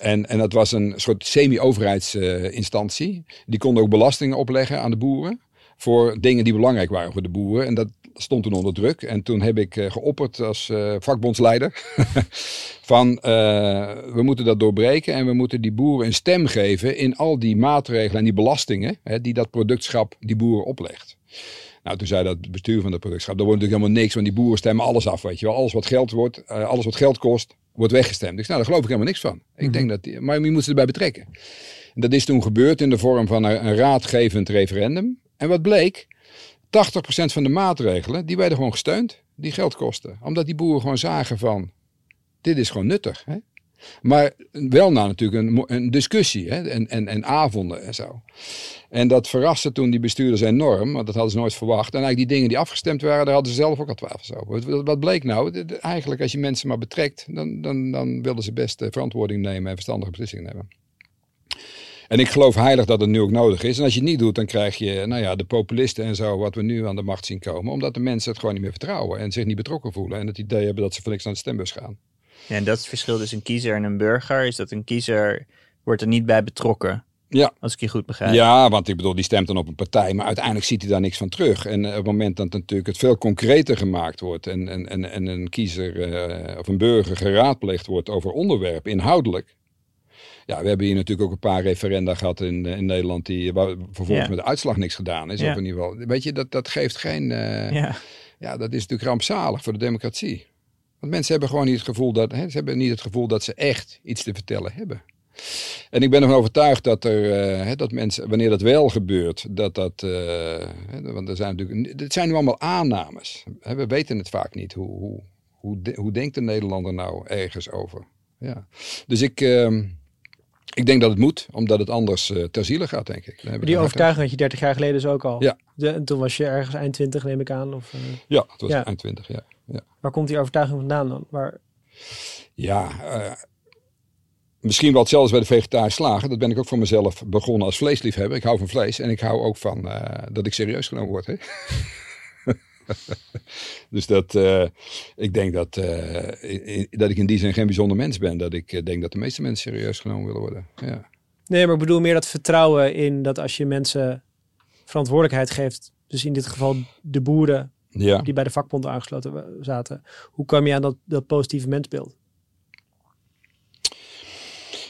Speaker 3: En, en dat was een soort semi-overheidsinstantie. die kon ook belastingen opleggen aan de boeren. Voor dingen die belangrijk waren voor de boeren. En dat stond toen onder druk. En toen heb ik eh, geopperd als eh, vakbondsleider. van eh, we moeten dat doorbreken. En we moeten die boeren een stem geven in al die maatregelen en die belastingen. Hè, die dat productschap die boeren oplegt. Nou, toen zei dat bestuur van dat productschap, daar wordt natuurlijk helemaal niks, want die boeren stemmen alles af, weet je wel. Alles wat geld wordt, alles wat geld kost, wordt weggestemd. Ik zei, nou, daar geloof ik helemaal niks van. Ik denk dat, die, maar je moet ze erbij betrekken. En dat is toen gebeurd in de vorm van een, een raadgevend referendum. En wat bleek? 80% van de maatregelen, die werden gewoon gesteund, die geld kosten. Omdat die boeren gewoon zagen van, dit is gewoon nuttig. Hè? Maar wel na natuurlijk een, een discussie hè? En, en, en avonden en zo. En dat verraste toen die bestuurders enorm, want dat hadden ze nooit verwacht. En eigenlijk die dingen die afgestemd waren, daar hadden ze zelf ook al twijfels over. Wat bleek nou? Eigenlijk als je mensen maar betrekt, dan, dan, dan wilden ze best eh, verantwoording nemen en verstandige beslissingen nemen. En ik geloof heilig dat het nu ook nodig is. En als je het niet doet, dan krijg je nou ja, de populisten en zo, wat we nu aan de macht zien komen. Omdat de mensen het gewoon niet meer vertrouwen en zich niet betrokken voelen. En het idee hebben dat ze voor niks naar de stembus gaan.
Speaker 1: Ja, en dat is het verschil tussen een kiezer en een burger. Is dat een kiezer wordt er niet bij betrokken.
Speaker 3: Ja.
Speaker 1: Als ik je goed begrijp.
Speaker 3: Ja, want ik bedoel, die stemt dan op een partij, maar uiteindelijk ziet hij daar niks van terug. En op het moment dat het natuurlijk het veel concreter gemaakt wordt en, en, en, en een kiezer uh, of een burger geraadpleegd wordt over onderwerp, inhoudelijk, ja, we hebben hier natuurlijk ook een paar referenda gehad in, in Nederland die waar vervolgens met de uitslag niks gedaan is. Ja. Of in ieder geval, weet je, dat, dat geeft geen. Uh, ja. ja, dat is natuurlijk rampzalig voor de democratie. Want mensen hebben gewoon niet het gevoel dat, hè, ze hebben niet het gevoel dat ze echt iets te vertellen hebben. En ik ben ervan overtuigd dat er, uh, dat mensen, wanneer dat wel gebeurt, dat dat, uh, want er zijn natuurlijk, het zijn nu allemaal aannames. We weten het vaak niet. Hoe, hoe, hoe, de, hoe denkt de Nederlander nou ergens over? Ja. Dus ik, uh, ik denk dat het moet, omdat het anders uh, ter ziele gaat, denk ik.
Speaker 2: Die overtuiging had je 30 jaar geleden dus ook al.
Speaker 3: Ja.
Speaker 2: De, en toen was je ergens eind 20, neem ik aan. Of, uh...
Speaker 3: Ja, het was ja. eind 20, ja. ja.
Speaker 2: Waar komt die overtuiging vandaan dan? Waar...
Speaker 3: Ja, uh, misschien wel hetzelfde bij de vegetarische slagen. Dat ben ik ook voor mezelf begonnen als vleesliefhebber. Ik hou van vlees en ik hou ook van dat ik serieus genomen word. Hè? dus dat, uh, ik denk dat, uh, in, dat ik in die zin geen bijzonder mens ben. Dat ik uh, denk dat de meeste mensen serieus genomen willen worden. Ja.
Speaker 2: Nee, maar ik bedoel meer dat vertrouwen in dat als je mensen verantwoordelijkheid geeft. Dus in dit geval de boeren
Speaker 3: ja.
Speaker 2: die bij de vakbond aangesloten zaten. Hoe kwam je aan dat, dat positieve mensbeeld?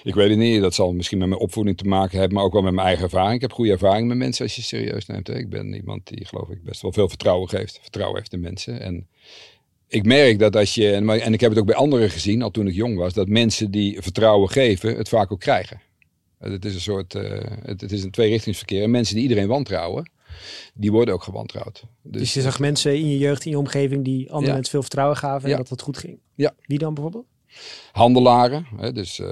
Speaker 3: Ik weet het niet. Dat zal misschien met mijn opvoeding te maken hebben, maar ook wel met mijn eigen ervaring. Ik heb goede ervaring met mensen als je serieus neemt. Hè. Ik ben iemand die, geloof ik, best wel veel vertrouwen geeft. Vertrouwen heeft in mensen. En ik merk dat als je, en ik heb het ook bij anderen gezien, al toen ik jong was, dat mensen die vertrouwen geven, het vaak ook krijgen. Het is een soort, uh, het, het, is een tweerichtingsverkeer. En mensen die iedereen wantrouwen, die worden ook gewantrouwd.
Speaker 2: Dus, dus je zag mensen in je jeugd, in je omgeving, die andere ja. mensen veel vertrouwen gaven en ja. dat het goed ging.
Speaker 3: Ja.
Speaker 2: Wie dan bijvoorbeeld?
Speaker 3: Handelaren. Hè, dus uh,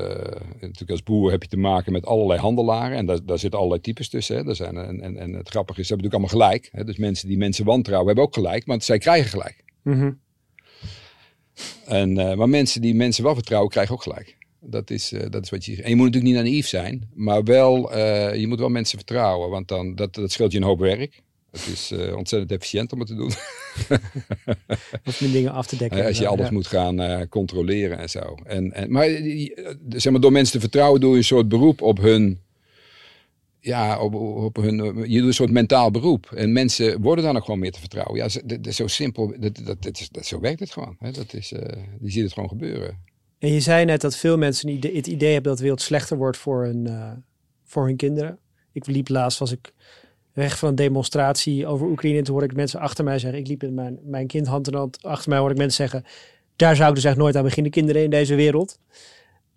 Speaker 3: natuurlijk als boer heb je te maken met allerlei handelaren. En daar, daar zitten allerlei types tussen. Hè. Er zijn, en, en, en het grappige is, ze hebben natuurlijk allemaal gelijk. Hè. Dus mensen die mensen wantrouwen hebben ook gelijk. Want zij krijgen gelijk.
Speaker 2: Mm -hmm.
Speaker 3: en, uh, maar mensen die mensen wel vertrouwen, krijgen ook gelijk. Dat is, uh, dat is wat je En je moet natuurlijk niet naïef zijn. Maar wel, je moet wel mensen vertrouwen. Want dan, dat, dat scheelt je een hoop werk. Het is uh, ontzettend efficiënt om het te doen.
Speaker 2: of met dingen af te dekken.
Speaker 3: Als je alles ja. moet gaan uh, controleren en zo. En, en, maar, zeg maar door mensen te vertrouwen doe je een soort beroep op hun... Ja, op, op hun, je doet een soort mentaal beroep. En mensen worden dan ook gewoon meer te vertrouwen. Ja, dat, is zo simpel. Dat, dat, dat, zo werkt het gewoon. Hè. Dat is, uh, je ziet het gewoon gebeuren.
Speaker 2: En je zei net dat veel mensen het idee hebben dat de wereld slechter wordt voor hun, voor hun kinderen. Ik liep laatst, was ik weg van een demonstratie over Oekraïne. En toen hoorde ik mensen achter mij zeggen, ik liep met mijn, mijn kind hand in hand. Achter mij hoorde ik mensen zeggen, daar zou ik dus echt nooit aan beginnen, kinderen in deze wereld.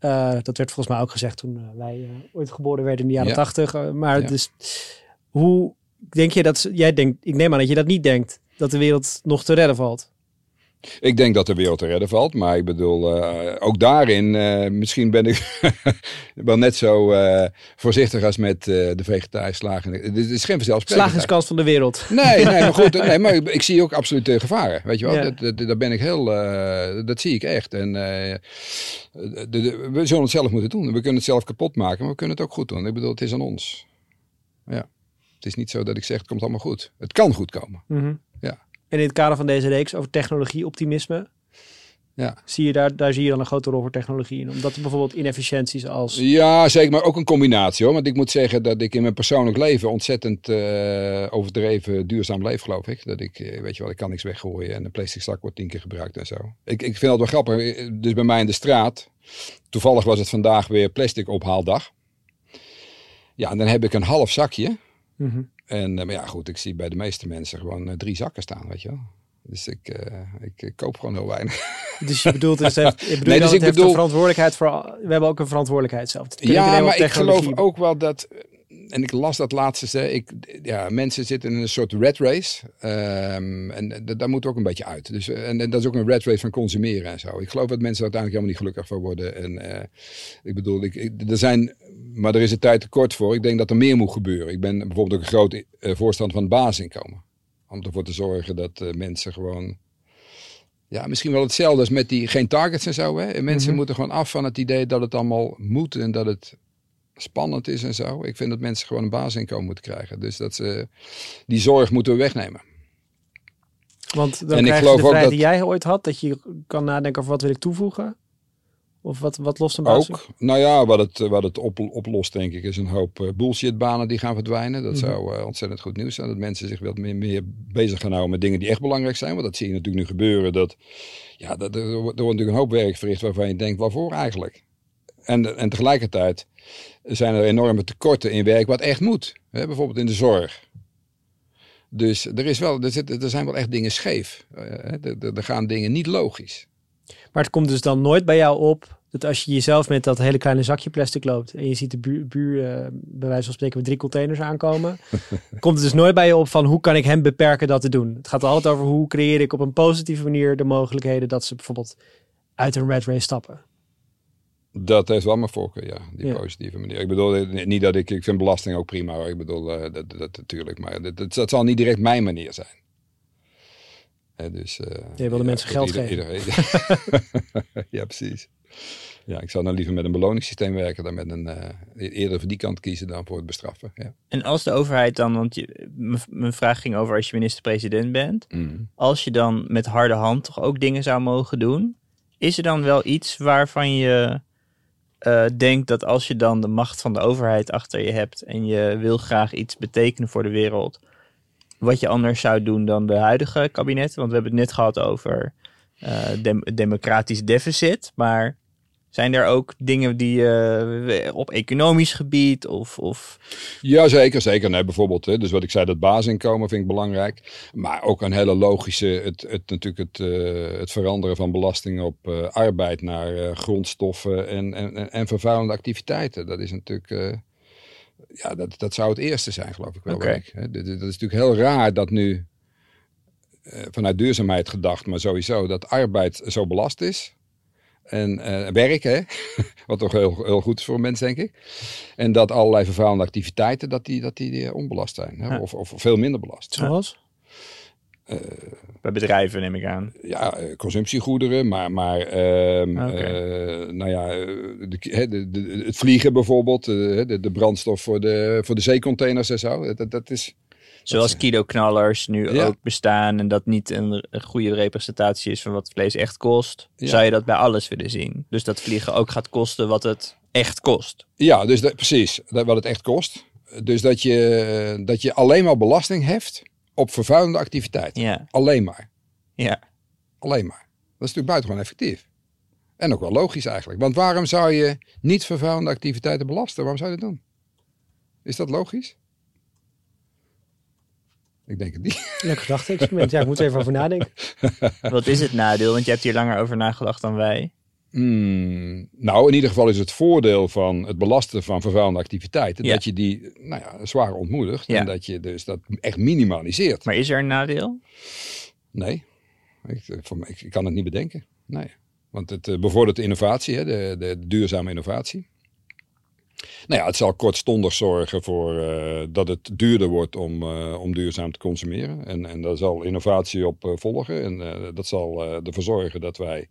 Speaker 2: Uh, dat werd volgens mij ook gezegd toen uh, wij uh, ooit geboren werden in de jaren tachtig. Ja. maar ja. dus, hoe denk je dat, jij denkt, ik neem aan dat je dat niet denkt, dat de wereld nog te redden valt?
Speaker 3: Ik denk dat de wereld te redden valt, maar ik bedoel, uh, ook daarin, uh, misschien ben ik wel net zo uh, voorzichtig als met de vegetarische slagen. Het is geen vanzelfsprekendheid.
Speaker 2: Slagingskans van de wereld.
Speaker 3: Nee, nee maar goed, nee, maar ik, ik zie ook absoluut gevaren, weet je wel. Ja. Dat, dat, dat, ben ik heel, dat zie ik echt. En de, de, we zullen het zelf moeten doen. We kunnen het zelf kapot maken, maar we kunnen het ook goed doen. Ik bedoel, het is aan ons. Ja. Het is niet zo dat ik zeg, het komt allemaal goed. Het kan goed komen.
Speaker 2: Mm -hmm. En in het kader van deze reeks over technologie-optimisme,
Speaker 3: ja.
Speaker 2: zie je daar, daar zie je dan een grote rol voor technologie in. Omdat er bijvoorbeeld inefficiënties als...
Speaker 3: Ja, zeker, maar ook een combinatie hoor. Want ik moet zeggen dat ik in mijn persoonlijk leven ontzettend uh, overdreven duurzaam leef, geloof ik. Dat ik, weet je wel, ik kan niks weggooien en een plastic zak wordt tien keer gebruikt en zo. Ik, ik vind dat wel grappig. Dus bij mij in de straat, toevallig was het vandaag weer plastic ophaaldag. Ja, en dan heb ik een half zakje.
Speaker 2: Mm -hmm.
Speaker 3: En maar ja, goed, ik zie bij de meeste mensen gewoon uh, drie zakken staan, weet je wel. Dus ik, uh, ik, ik, koop gewoon heel weinig.
Speaker 2: Dus je bedoelt, dus heeft, je bedoelt nee, dus ik bedoel, verantwoordelijkheid voor. We hebben ook een verantwoordelijkheid zelf.
Speaker 3: Ja, maar ik geloof ook wel dat. En ik las dat laatste. hè, Ik, ja, mensen zitten in een soort red race. Ehm, en daar moet ook een beetje uit. Dus, eh, en, en dat is ook een red race van consumeren en zo. Ik geloof dat mensen er uiteindelijk helemaal niet gelukkig van worden. En eh, ik bedoel, ik, ik- er zijn, maar er is een tijd te kort voor. Ik denk dat er meer moet gebeuren. Ik ben bijvoorbeeld ook een groot eh, voorstander van het basisinkomen. Om ervoor te zorgen dat mensen gewoon. Ja, misschien wel hetzelfde als met die geen targets en zo. Hè? En mensen
Speaker 2: Mhm.
Speaker 3: moeten gewoon af van het idee dat het allemaal moet en dat het spannend is en zo. Ik vind dat mensen gewoon een basisinkomen moeten krijgen. Dus dat ze die zorg moeten we wegnemen.
Speaker 2: Want dan
Speaker 3: En ik
Speaker 2: krijg je
Speaker 3: geloof
Speaker 2: de
Speaker 3: ook
Speaker 2: vrijheid
Speaker 3: dat-
Speaker 2: die jij ooit had, dat je kan nadenken over wat wil ik toevoegen? Of wat, wat lost een basis?
Speaker 3: Ook, nou ja, wat het, wat het op, oplost denk ik is een hoop eh, bullshitbanen die gaan verdwijnen. Dat
Speaker 2: Mhm.
Speaker 3: zou eh, ontzettend goed nieuws zijn. Dat mensen zich wat meer, meer bezig gaan houden met dingen die echt belangrijk zijn. Want dat zie je natuurlijk nu gebeuren. Dat, ja, dat, er, wordt er wordt natuurlijk een hoop werk verricht waarvan je denkt, waarvoor eigenlijk? En, en tegelijkertijd zijn er enorme tekorten in werk wat echt moet. Hè? Bijvoorbeeld in de zorg. Dus er, is wel, er, zit, er zijn wel echt dingen scheef. Eh, hè? er, er- er gaan dingen niet logisch.
Speaker 2: Maar het komt dus dan nooit bij jou op dat als je jezelf met dat hele kleine zakje plastic loopt en je ziet de buur, buur eh, bij wijze van spreken met drie containers aankomen, komt het dus nooit bij je op van hoe kan ik hem beperken dat te doen. Het gaat altijd over hoe creëer ik op een positieve manier de mogelijkheden dat ze bijvoorbeeld uit een red race stappen.
Speaker 3: Dat heeft wel mijn voorkeur, ja. Die
Speaker 2: Ja.
Speaker 3: positieve manier. Ik bedoel, eh, niet dat ik... Ik vind belasting ook prima hoor. Ik bedoel, eh, dat, dat natuurlijk. Maar dat, dat, dat zal niet direct mijn manier zijn. Hè, dus, eh,
Speaker 2: Jij wil de mensen
Speaker 3: goed,
Speaker 2: geld
Speaker 3: ieder- ieder- ja, precies. Ja, ik zou dan liever met een beloningssysteem werken dan met een... eh, eerder voor die kant kiezen dan voor het bestraffen. Ja.
Speaker 1: En als de overheid dan, want je- mijn vraag ging over als je minister-president bent.
Speaker 3: Mm.
Speaker 1: Als je dan met harde hand toch ook dingen zou mogen doen. Is er dan wel iets waarvan je eh, denkt dat als je dan de macht van de overheid achter je hebt. en je wil graag iets betekenen voor de wereld. wat je anders zou doen dan de huidige kabinet? Want we hebben het net gehad over dem- democratisch deficit. Maar zijn er ook dingen die eh, op economisch gebied of. of
Speaker 3: Ja, zeker, zeker. Nee, bijvoorbeeld, hè, dus wat ik zei, dat basisinkomen vind ik belangrijk. Maar ook een hele logische, het, het, natuurlijk het, eh, het veranderen van belasting op eh, arbeid naar grondstoffen en, en, en- en vervuilende activiteiten. Dat is natuurlijk, ja, dat, dat zou het eerste zijn, geloof ik wel. Rick, hè. Dat, dat is natuurlijk heel raar dat nu vanuit duurzaamheid gedacht, maar sowieso, dat arbeid zo belast is. En eh werk, hè? wat toch heel, heel goed is voor een mens, denk ik. En dat allerlei vervuilende activiteiten, dat die, dat die eh, onbelast zijn. Hè?
Speaker 1: Ja.
Speaker 3: Of, of veel minder belast.
Speaker 2: Zoals?
Speaker 1: bij bedrijven, neem ik aan.
Speaker 3: Ja, consumptiegoederen, maar, maar ehm, eh, nou ja, de, hè, de, de- het vliegen bijvoorbeeld, de, de brandstof voor de, voor de zeecontainers en zo. Dat, dat is,
Speaker 1: Zoals kilo-knallers nu
Speaker 3: Ja.
Speaker 1: ook bestaan en dat niet een, een goede representatie is van wat vlees echt kost,
Speaker 3: Ja.
Speaker 1: zou je dat bij alles willen zien. Dus dat vliegen ook gaat kosten wat het echt kost.
Speaker 3: ja, dus dat, precies, dat, wat het echt kost. Dus dat je, dat je alleen maar belasting heft op vervuilende activiteiten.
Speaker 1: Ja,
Speaker 3: Alleen maar.
Speaker 1: ja.
Speaker 3: Alleen maar. Dat is natuurlijk buitengewoon effectief. En ook wel logisch eigenlijk. Want waarom zou je niet vervuilende activiteiten belasten? Waarom zou je dat doen? Is dat logisch? Ik denk het niet.
Speaker 2: Leuk gedachte experiment. Ja, ik moet er even over nadenken.
Speaker 1: Wat is het nadeel? Want je hebt hier langer over nagedacht dan wij.
Speaker 3: Hmm, nou, in ieder geval is het voordeel van het belasten van vervuilende activiteiten...
Speaker 1: Ja.
Speaker 3: dat je die nou ja, zwaar ontmoedigt.
Speaker 1: Ja.
Speaker 3: En dat je dus dat echt minimaliseert.
Speaker 1: Maar is er een nadeel?
Speaker 3: Nee, ik, eh, voor mij- ik, kan het niet bedenken. Nee. Want het eh, bevordert de innovatie, hè, de, de, de duurzame innovatie. Nou ja, het zal kortstondig zorgen voor eh, dat het duurder wordt om, eh, om duurzaam te consumeren. En, en daar zal innovatie op eh, volgen. En dat zal ervoor zorgen dat wij.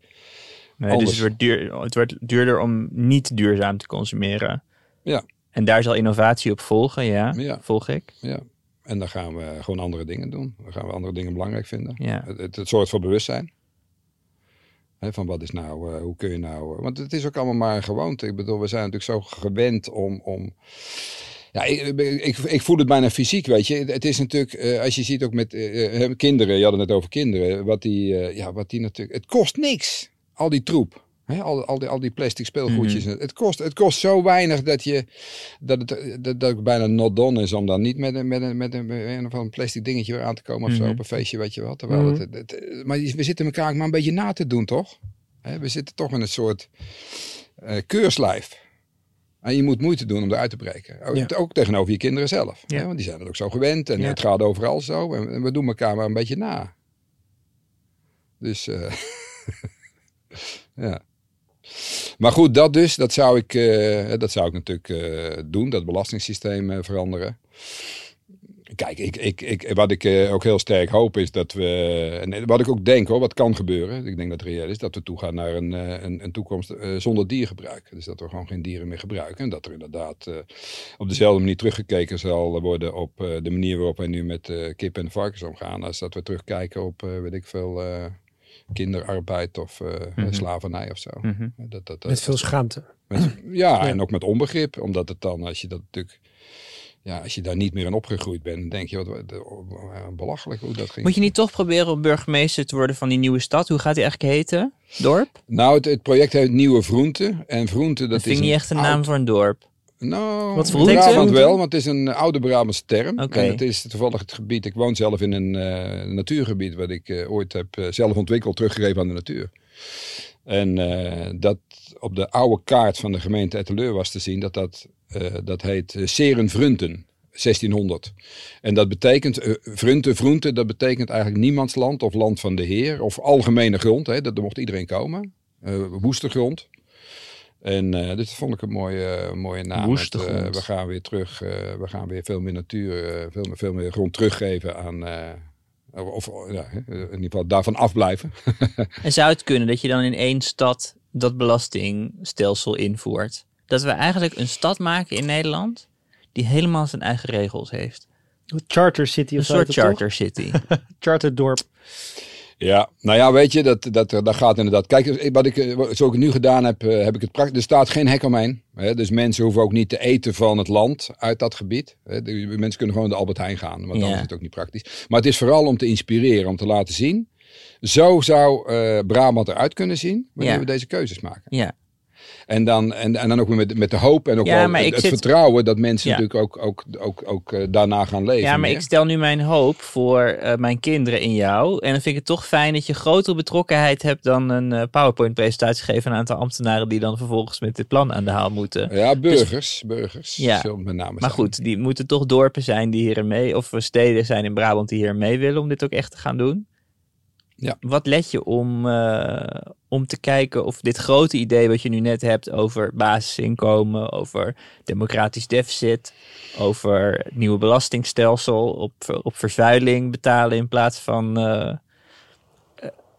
Speaker 1: Nee,
Speaker 3: Anders.
Speaker 1: dus het wordt, duur, het wordt duurder om niet duurzaam te consumeren.
Speaker 3: Ja.
Speaker 1: En daar zal innovatie op volgen, ja.
Speaker 3: Ja.
Speaker 1: Volg ik.
Speaker 3: Ja, en dan gaan we gewoon andere dingen doen. Dan gaan we andere dingen belangrijk vinden.
Speaker 1: Ja.
Speaker 3: Het, het, het zorgt voor bewustzijn. Van wat is nou, eh, hoe kun je nou. eh, want het is ook allemaal maar een gewoonte. Ik bedoel, we zijn natuurlijk zo gewend om. om ja, ik, ik, voel het bijna fysiek, weet je. Het is natuurlijk, eh, als je ziet ook met kinderen, je had het net over kinderen, wat die, ja, wat die natuurlijk. Het kost niks, al die troep. Hè, al, al, die, al die plastic speelgoedjes. Het, kost, het kost zo weinig dat, je, dat, het, dat, dat het bijna not done is om dan niet met een, met een, met een, een of ander plastic dingetje weer aan te komen of zo
Speaker 1: Mhm.
Speaker 3: op een feestje, weet je wel. Terwijl
Speaker 2: Mhm.
Speaker 3: het, het, het- maar we zitten elkaar ook maar een beetje na te doen, toch? We zitten toch in een soort eh, keurslijf. En je moet moeite doen om eruit te breken. Ook,
Speaker 2: Ja.
Speaker 3: ook tegenover je kinderen zelf.
Speaker 2: Ja.
Speaker 3: want die zijn het ook zo gewend. En
Speaker 2: Ja.
Speaker 3: het gaat overal zo. En, en we doen elkaar maar een beetje na. Dus eh, ja. Maar goed, dat dus, dat zou ik, eh, dat zou ik natuurlijk eh, doen. Dat belastingssysteem eh, veranderen. Kijk, ik, ik, ik, wat ik ook heel sterk hoop is dat we. En wat ik ook denk hoor, wat kan gebeuren. Ik denk dat het reëel is dat we toegaan naar een, een, toekomst zonder diergebruik. Dus dat we gewoon geen dieren meer gebruiken. En dat er inderdaad op dezelfde manier teruggekeken zal worden op de manier waarop wij nu met kip en varkens omgaan. Als dat we terugkijken op, weet ik veel, kinderarbeid of eh,
Speaker 1: Mhm.
Speaker 3: slavernij of zo.
Speaker 1: Mhm.
Speaker 3: Dat, dat, dat,
Speaker 2: Met veel schaamte.
Speaker 3: met- ja,
Speaker 2: Ja.
Speaker 3: en ook met onbegrip. Omdat het dan, als je dat natuurlijk. Ja, als je daar niet meer aan opgegroeid bent, dan denk je wat wat- eh, belachelijk hoe dat ging.
Speaker 1: Moet je niet toch proberen om burgemeester te worden van die nieuwe stad? Hoe gaat die eigenlijk heten? Dorp?
Speaker 3: Nou, het, het project heet Nieuwe Vroente. En Vroente, dat,
Speaker 1: Dat vind
Speaker 3: is
Speaker 1: ik niet echt een naam voor een dorp.
Speaker 3: Nou,
Speaker 2: Wat
Speaker 3: Brabant wel, want het is een oude Brabantse term. En het is toevallig het gebied. Ik woon zelf in een eh, natuurgebied wat ik eh, ooit heb eh, zelf ontwikkeld, teruggegeven aan de natuur. En dat op de oude kaart van de gemeente Etteleur was te zien dat dat, dat heet uh, Serenvrunten. 1600. En dat betekent, eh Vrunte, Vroente, dat betekent eigenlijk niemandsland of land van de Heer. Of algemene grond, hè, dat, daar mocht iedereen komen. Eh woeste grond. En eh dit vond ik een mooie, mooie naam.
Speaker 1: Woeste
Speaker 3: eh, we gaan weer terug, eh, we gaan weer veel meer natuur, veel, meer- veel meer grond teruggeven aan... eh, of ja, in ieder geval daarvan afblijven.
Speaker 1: En zou het kunnen dat je dan in één stad dat belastingstelsel invoert? Dat we eigenlijk een stad maken in Nederland die helemaal zijn eigen regels heeft.
Speaker 2: Charter City
Speaker 1: Een
Speaker 2: of zo
Speaker 1: soort
Speaker 2: toch?
Speaker 1: charter city.
Speaker 2: Charter dorp.
Speaker 3: Ja, nou ja, weet je, dat, dat, dat gaat inderdaad. Kijk, wat ik, eh, zoals ik het nu gedaan heb, eh, heb ik het praktisch. Er staat geen hek omheen. Hè, dus mensen hoeven ook niet te eten van het land uit dat gebied. Hè, de, mensen kunnen gewoon de Albert Heijn gaan, want dan
Speaker 1: Ja.
Speaker 3: is het ook niet praktisch. Maar het is vooral om te inspireren, om te laten zien. Zo zou eh, Brabant eruit kunnen zien wanneer
Speaker 1: Ja.
Speaker 3: we deze keuzes maken.
Speaker 1: ja.
Speaker 3: En dan, en, en dan ook met, met de hoop en ook
Speaker 1: Ja,
Speaker 3: wel
Speaker 1: maar
Speaker 3: het,
Speaker 1: zit-
Speaker 3: vertrouwen dat mensen
Speaker 1: Ja.
Speaker 3: natuurlijk ook, ook, ook, ook eh, daarna gaan leven.
Speaker 1: ja, maar
Speaker 3: meer.
Speaker 1: ik stel nu mijn hoop voor eh, mijn kinderen in jou. En dan vind ik het toch fijn dat je grotere betrokkenheid hebt dan een eh, PowerPoint-presentatie geven aan een aantal ambtenaren die dan vervolgens met dit plan aan de haal moeten.
Speaker 3: Ja, burgers. burgers.
Speaker 1: Ja.
Speaker 3: Met name
Speaker 1: Maar goed, die moeten toch dorpen zijn die hier mee, of steden zijn in Brabant die hier mee willen om dit ook echt te gaan doen.
Speaker 3: Ja.
Speaker 1: Wat let je om, om te kijken of dit grote idee wat je nu net hebt over basisinkomen, over democratisch deficit, over nieuwe belastingstelsel, op, op vervuiling betalen in plaats van. eh,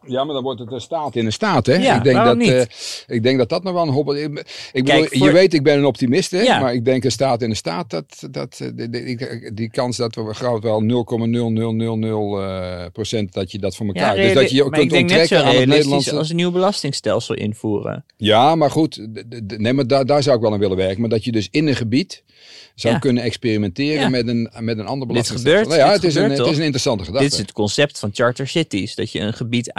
Speaker 3: Ja, maar dan wordt het een staat in een staat, hè?
Speaker 1: Ja,
Speaker 3: ik, denk dat, eh, ik denk dat dat nog wel een hobbel... Ik, ik bedoel,
Speaker 1: Kijk, voor-
Speaker 3: Je weet, ik ben een optimist, hè?
Speaker 1: Ja.
Speaker 3: Maar ik denk een staat in een staat, dat, dat, eh, die, die, die kans dat we groot wel 0,0000 eh, procent dat je dat voor elkaar... dus dat je je kunt onttrekken aan het Nederlandse...
Speaker 1: als een nieuw belastingstelsel invoeren.
Speaker 3: Ja, maar goed, nee, maar daar, daar zou ik wel aan willen werken. Maar dat je dus in een gebied zou
Speaker 1: Ja.
Speaker 3: kunnen experimenteren
Speaker 1: Ja.
Speaker 3: met, een, met een ander
Speaker 1: Dit
Speaker 3: belastingstelsel.
Speaker 1: gebeurt,
Speaker 3: Nou ja,
Speaker 1: dit
Speaker 3: het, is een, het is een interessante gedachte.
Speaker 1: Dit is het concept van charter cities. Dat je een gebied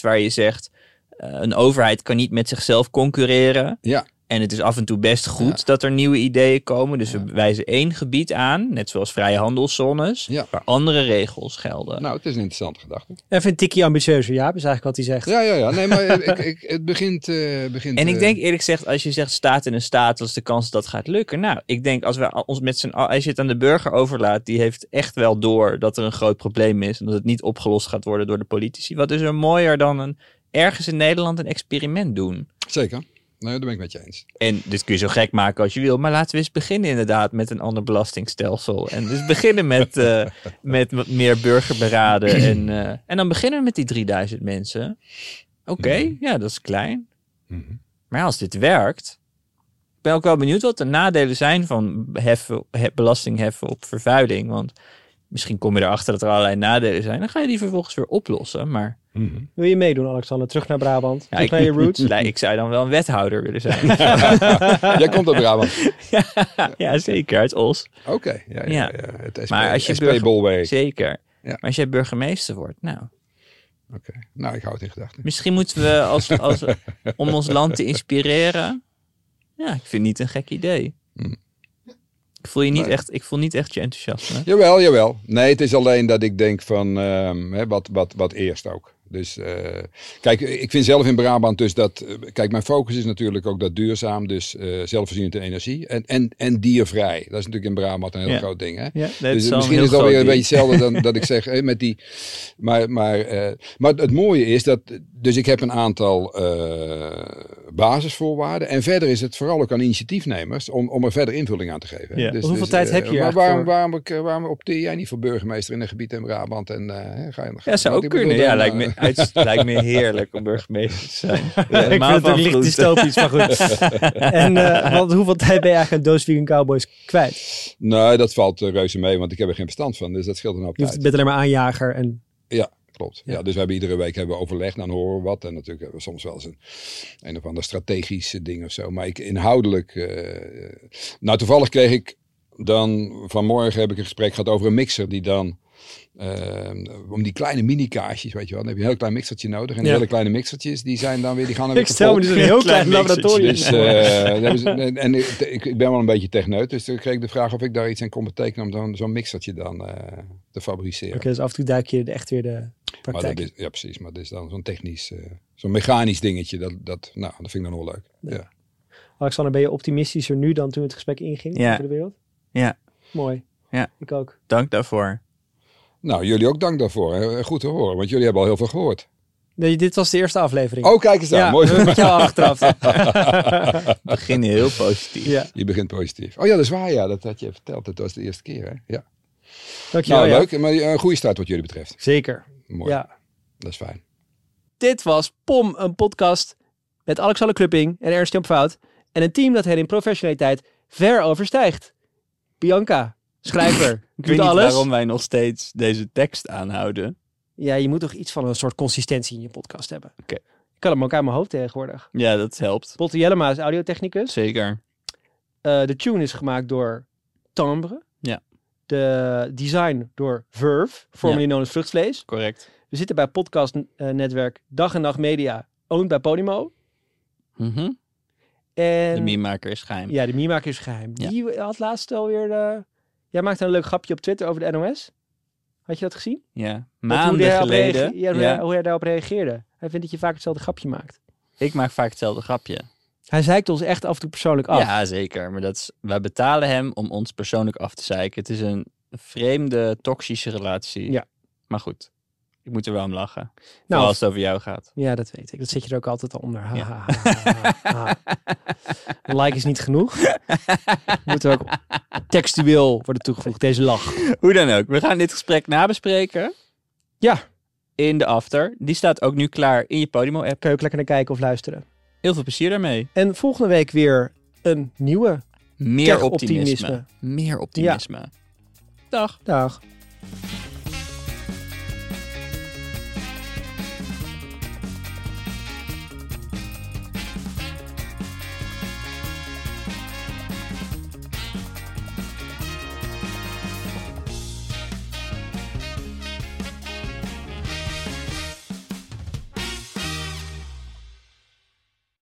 Speaker 1: waar je zegt... eh, een overheid kan niet met zichzelf concurreren.
Speaker 3: Ja,
Speaker 1: En het is af en toe best goed dat er nieuwe ideeën komen. Dus we wijzen één gebied aan, net zoals vrije handelszones,
Speaker 3: Ja.
Speaker 1: waar andere regels gelden.
Speaker 3: nou, het is een interessante gedachte.
Speaker 2: Even een tikje ambitieuzer, Jaap, is eigenlijk wat hij zegt.
Speaker 3: Ja, ja, ja. Nee, maar ik, ik, het begint... eh, begint
Speaker 1: en ik
Speaker 3: eh,
Speaker 1: denk eerlijk gezegd, als je zegt staat in een staat, wat is de kans dat dat gaat lukken? Nou, ik denk als we ons met z'n al- als je het aan de burger overlaat, die heeft echt wel door dat er een groot probleem is en dat het niet opgelost gaat worden door de politici. Wat is er mooier dan een, ergens in Nederland een experiment doen?
Speaker 3: Zeker. Nee, daar ben ik met je eens.
Speaker 1: En dit kun je zo gek maken als je wil. Maar laten we eens beginnen inderdaad met een ander belastingstelsel. En dus beginnen met, eh, met wat meer burgerberaden. En, eh, en dan beginnen we met die 3000 mensen. Oké, ja, dat is klein.
Speaker 3: Mhm.
Speaker 1: Maar als dit werkt... Ik ben ook wel benieuwd wat de nadelen zijn van heffen, he- belasting heffen op vervuiling. Want misschien kom je erachter dat er allerlei nadelen zijn. Dan ga je die vervolgens weer oplossen. Maar
Speaker 2: Wil je meedoen, Alexander? Terug naar Brabant.
Speaker 1: ja,
Speaker 2: terug
Speaker 1: ik,
Speaker 2: naar je roots.
Speaker 1: ik zou dan wel een wethouder willen zijn.
Speaker 3: Jij komt uit Brabant.
Speaker 1: ja, zeker. Uit Os.
Speaker 3: Oké. Ja, ja,
Speaker 1: Ja.
Speaker 3: ja. Het SP,
Speaker 1: Maar als je
Speaker 3: SP
Speaker 1: burger-
Speaker 3: Bolweg.
Speaker 1: Zeker.
Speaker 3: Ja.
Speaker 1: Maar als jij burgemeester wordt, nou,
Speaker 3: Oké. Nou, ik hou het in gedachten.
Speaker 1: misschien moeten we als, als, om ons land te inspireren. Ja, ik vind het niet een gek idee.
Speaker 3: Hmm.
Speaker 1: Ik voel je niet
Speaker 3: Nee.
Speaker 1: echt, ik voel niet echt je enthousiasme.
Speaker 3: Jawel, jawel. Nee, het is alleen dat ik denk van, hè, wat, wat, wat eerst ook. Dus eh, kijk, ik vind zelf in Brabant dus dat. eh, Kijk, mijn focus is natuurlijk ook dat duurzaam, dus eh zelfvoorzienend energie. En, en, en diervrij. Dat is natuurlijk in Brabant een heel
Speaker 1: Ja.
Speaker 3: groot ding. Hè?
Speaker 2: Ja.
Speaker 3: Dus
Speaker 1: is
Speaker 3: misschien is het alweer een beetje hetzelfde dan dat ik zeg. Met die, maar, maar, maar het mooie is dat. Dus ik heb een aantal basisvoorwaarden. En verder is het vooral ook aan initiatiefnemers om, om er verder invulling aan te geven.
Speaker 1: Ja.
Speaker 3: Dus,
Speaker 2: Hoeveel
Speaker 3: dus,
Speaker 2: tijd
Speaker 3: eh,
Speaker 2: heb je hier
Speaker 3: maar waarom,
Speaker 2: voor?
Speaker 3: waarom, waarom opteer jij niet voor burgemeester in een gebied in Brabant? En, eh, ga je,
Speaker 1: Ja, zou ook
Speaker 3: ik
Speaker 1: kunnen. Ja,
Speaker 3: dan,
Speaker 1: lijkt
Speaker 3: eh,
Speaker 1: me, uit, lijkt me heerlijk om burgemeester te zijn.
Speaker 2: ik
Speaker 1: Helemaal
Speaker 2: vind het licht dystopisch, maar goed. en eh, want hoeveel tijd ben je eigenlijk aan Doos Vegan Cowboys kwijt?
Speaker 3: Nee, dat valt eh, reuze mee, want ik heb er geen verstand van. Dus dat scheelt een hoop
Speaker 2: Je bent alleen maar aanjager en
Speaker 3: Ja, klopt. Ja.
Speaker 2: Ja.
Speaker 3: dus we hebben iedere week hebben we overleg, dan horen we wat. En natuurlijk hebben we soms wel eens een, een of ander strategische ding of zo. Maar ik inhoudelijk... eh, nou, toevallig kreeg ik dan... Vanmorgen heb ik een gesprek gehad over een mixer die dan... eh, om die kleine mini-kaarsjes, weet je wel. Dan heb je een heel klein mixertje nodig. En die
Speaker 2: Ja.
Speaker 3: hele kleine mixertjes, die zijn dan weer... Die gaan dan weer
Speaker 2: ik stel me dus een heel klein, laboratorium.
Speaker 3: Dus, eh, ze- en en ik, ik, ben wel een beetje techneut, dus toen kreeg ik de vraag of ik daar iets aan kon betekenen om dan zo'n mixertje dan eh, te fabriceren.
Speaker 2: Oké, dus af en toe duik je echt weer de
Speaker 3: Maar
Speaker 2: praktijk.
Speaker 3: dat is, ja, precies. Maar dat is dan zo'n technisch, eh, zo'n mechanisch dingetje. Dat, dat, nou, dat vind ik dan wel leuk. Ja.
Speaker 2: Alexander, ben je optimistischer nu dan toen het gesprek inging
Speaker 1: Ja.
Speaker 2: over de wereld?
Speaker 1: Ja.
Speaker 2: Mooi.
Speaker 1: Ja.
Speaker 2: Ik ook.
Speaker 1: Dank daarvoor.
Speaker 3: Nou, jullie ook dank daarvoor. hè. Goed te horen, want jullie hebben al heel veel gehoord.
Speaker 2: Nee, dit was de eerste aflevering.
Speaker 3: Oh, kijk eens aan.
Speaker 2: ja,
Speaker 3: Mooi.
Speaker 2: met jou afgetrapt.
Speaker 1: Begin heel positief.
Speaker 2: ja,
Speaker 3: Je begint positief. Oh ja, dat is waar. Ja, dat had je verteld. Dat was de eerste keer. Hè? Ja.
Speaker 2: dankjewel.
Speaker 3: Nou,
Speaker 2: ja.
Speaker 3: leuk. Maar een goede start wat jullie betreft.
Speaker 2: Zeker.
Speaker 3: Mooi.
Speaker 2: Ja.
Speaker 3: Dat is fijn.
Speaker 2: Dit was POM, een podcast met Alexander Klupping en Ernst Jan Fout. En een team dat hen in professionaliteit ver overstijgt. Bianca, schrijver,
Speaker 1: Ik
Speaker 2: doet
Speaker 1: weet niet
Speaker 2: alles.
Speaker 1: waarom wij nog steeds deze tekst aanhouden.
Speaker 2: Ja, je moet toch iets van een soort consistentie in je podcast hebben.
Speaker 1: Oké.
Speaker 2: Ik kan hem ook uit mijn hoofd tegenwoordig.
Speaker 1: Ja, dat helpt.
Speaker 2: Botte Jellema is audiotechnicus.
Speaker 1: Zeker.
Speaker 2: Eh, de tune is gemaakt door Timbre.
Speaker 1: Ja.
Speaker 2: De design door Verve, formerly known as Vruchtvlees.
Speaker 1: Correct.
Speaker 2: We zitten bij podcastnetwerk Dag en Nacht Media, owned bij Podimo.
Speaker 1: Mhm.
Speaker 2: En
Speaker 1: De meme-maker is geheim.
Speaker 2: Ja, de meme-maker is geheim.
Speaker 1: Ja.
Speaker 2: Die had laatst alweer... eh Jij maakte een leuk grapje op Twitter over de NOS. Had je dat gezien?
Speaker 1: Ja. Maanden
Speaker 2: hoe
Speaker 1: geleden.
Speaker 2: ja,
Speaker 1: ja.
Speaker 2: hoe hij daarop reageerde. Hij vindt dat je vaak hetzelfde grapje maakt.
Speaker 1: Ik maak vaak hetzelfde grapje.
Speaker 2: Hij zeikt ons echt af en toe persoonlijk af.
Speaker 1: Ja, zeker. Maar dat is, wij betalen hem om ons persoonlijk af te zeiken. Het is een vreemde, toxische relatie.
Speaker 2: Ja.
Speaker 1: Maar goed, ik moet er wel om lachen.
Speaker 2: Nou,
Speaker 1: als het over jou gaat.
Speaker 2: Ja, dat weet ik. Dat zit je er ook altijd al onder. Ha, ha, ha, ha, ha. Een like is niet genoeg. Moet er ook textueel worden toegevoegd, deze lach.
Speaker 1: Hoe dan ook, we gaan dit gesprek nabespreken
Speaker 2: Ja,
Speaker 1: in de after. Die staat ook nu klaar in je Podimo-app.
Speaker 2: kan je ook lekker naar kijken of luisteren.
Speaker 1: Heel veel plezier daarmee.
Speaker 2: En volgende week weer een nieuwe.
Speaker 1: Meer optimisme. Meer optimisme. Dag.
Speaker 2: Dag.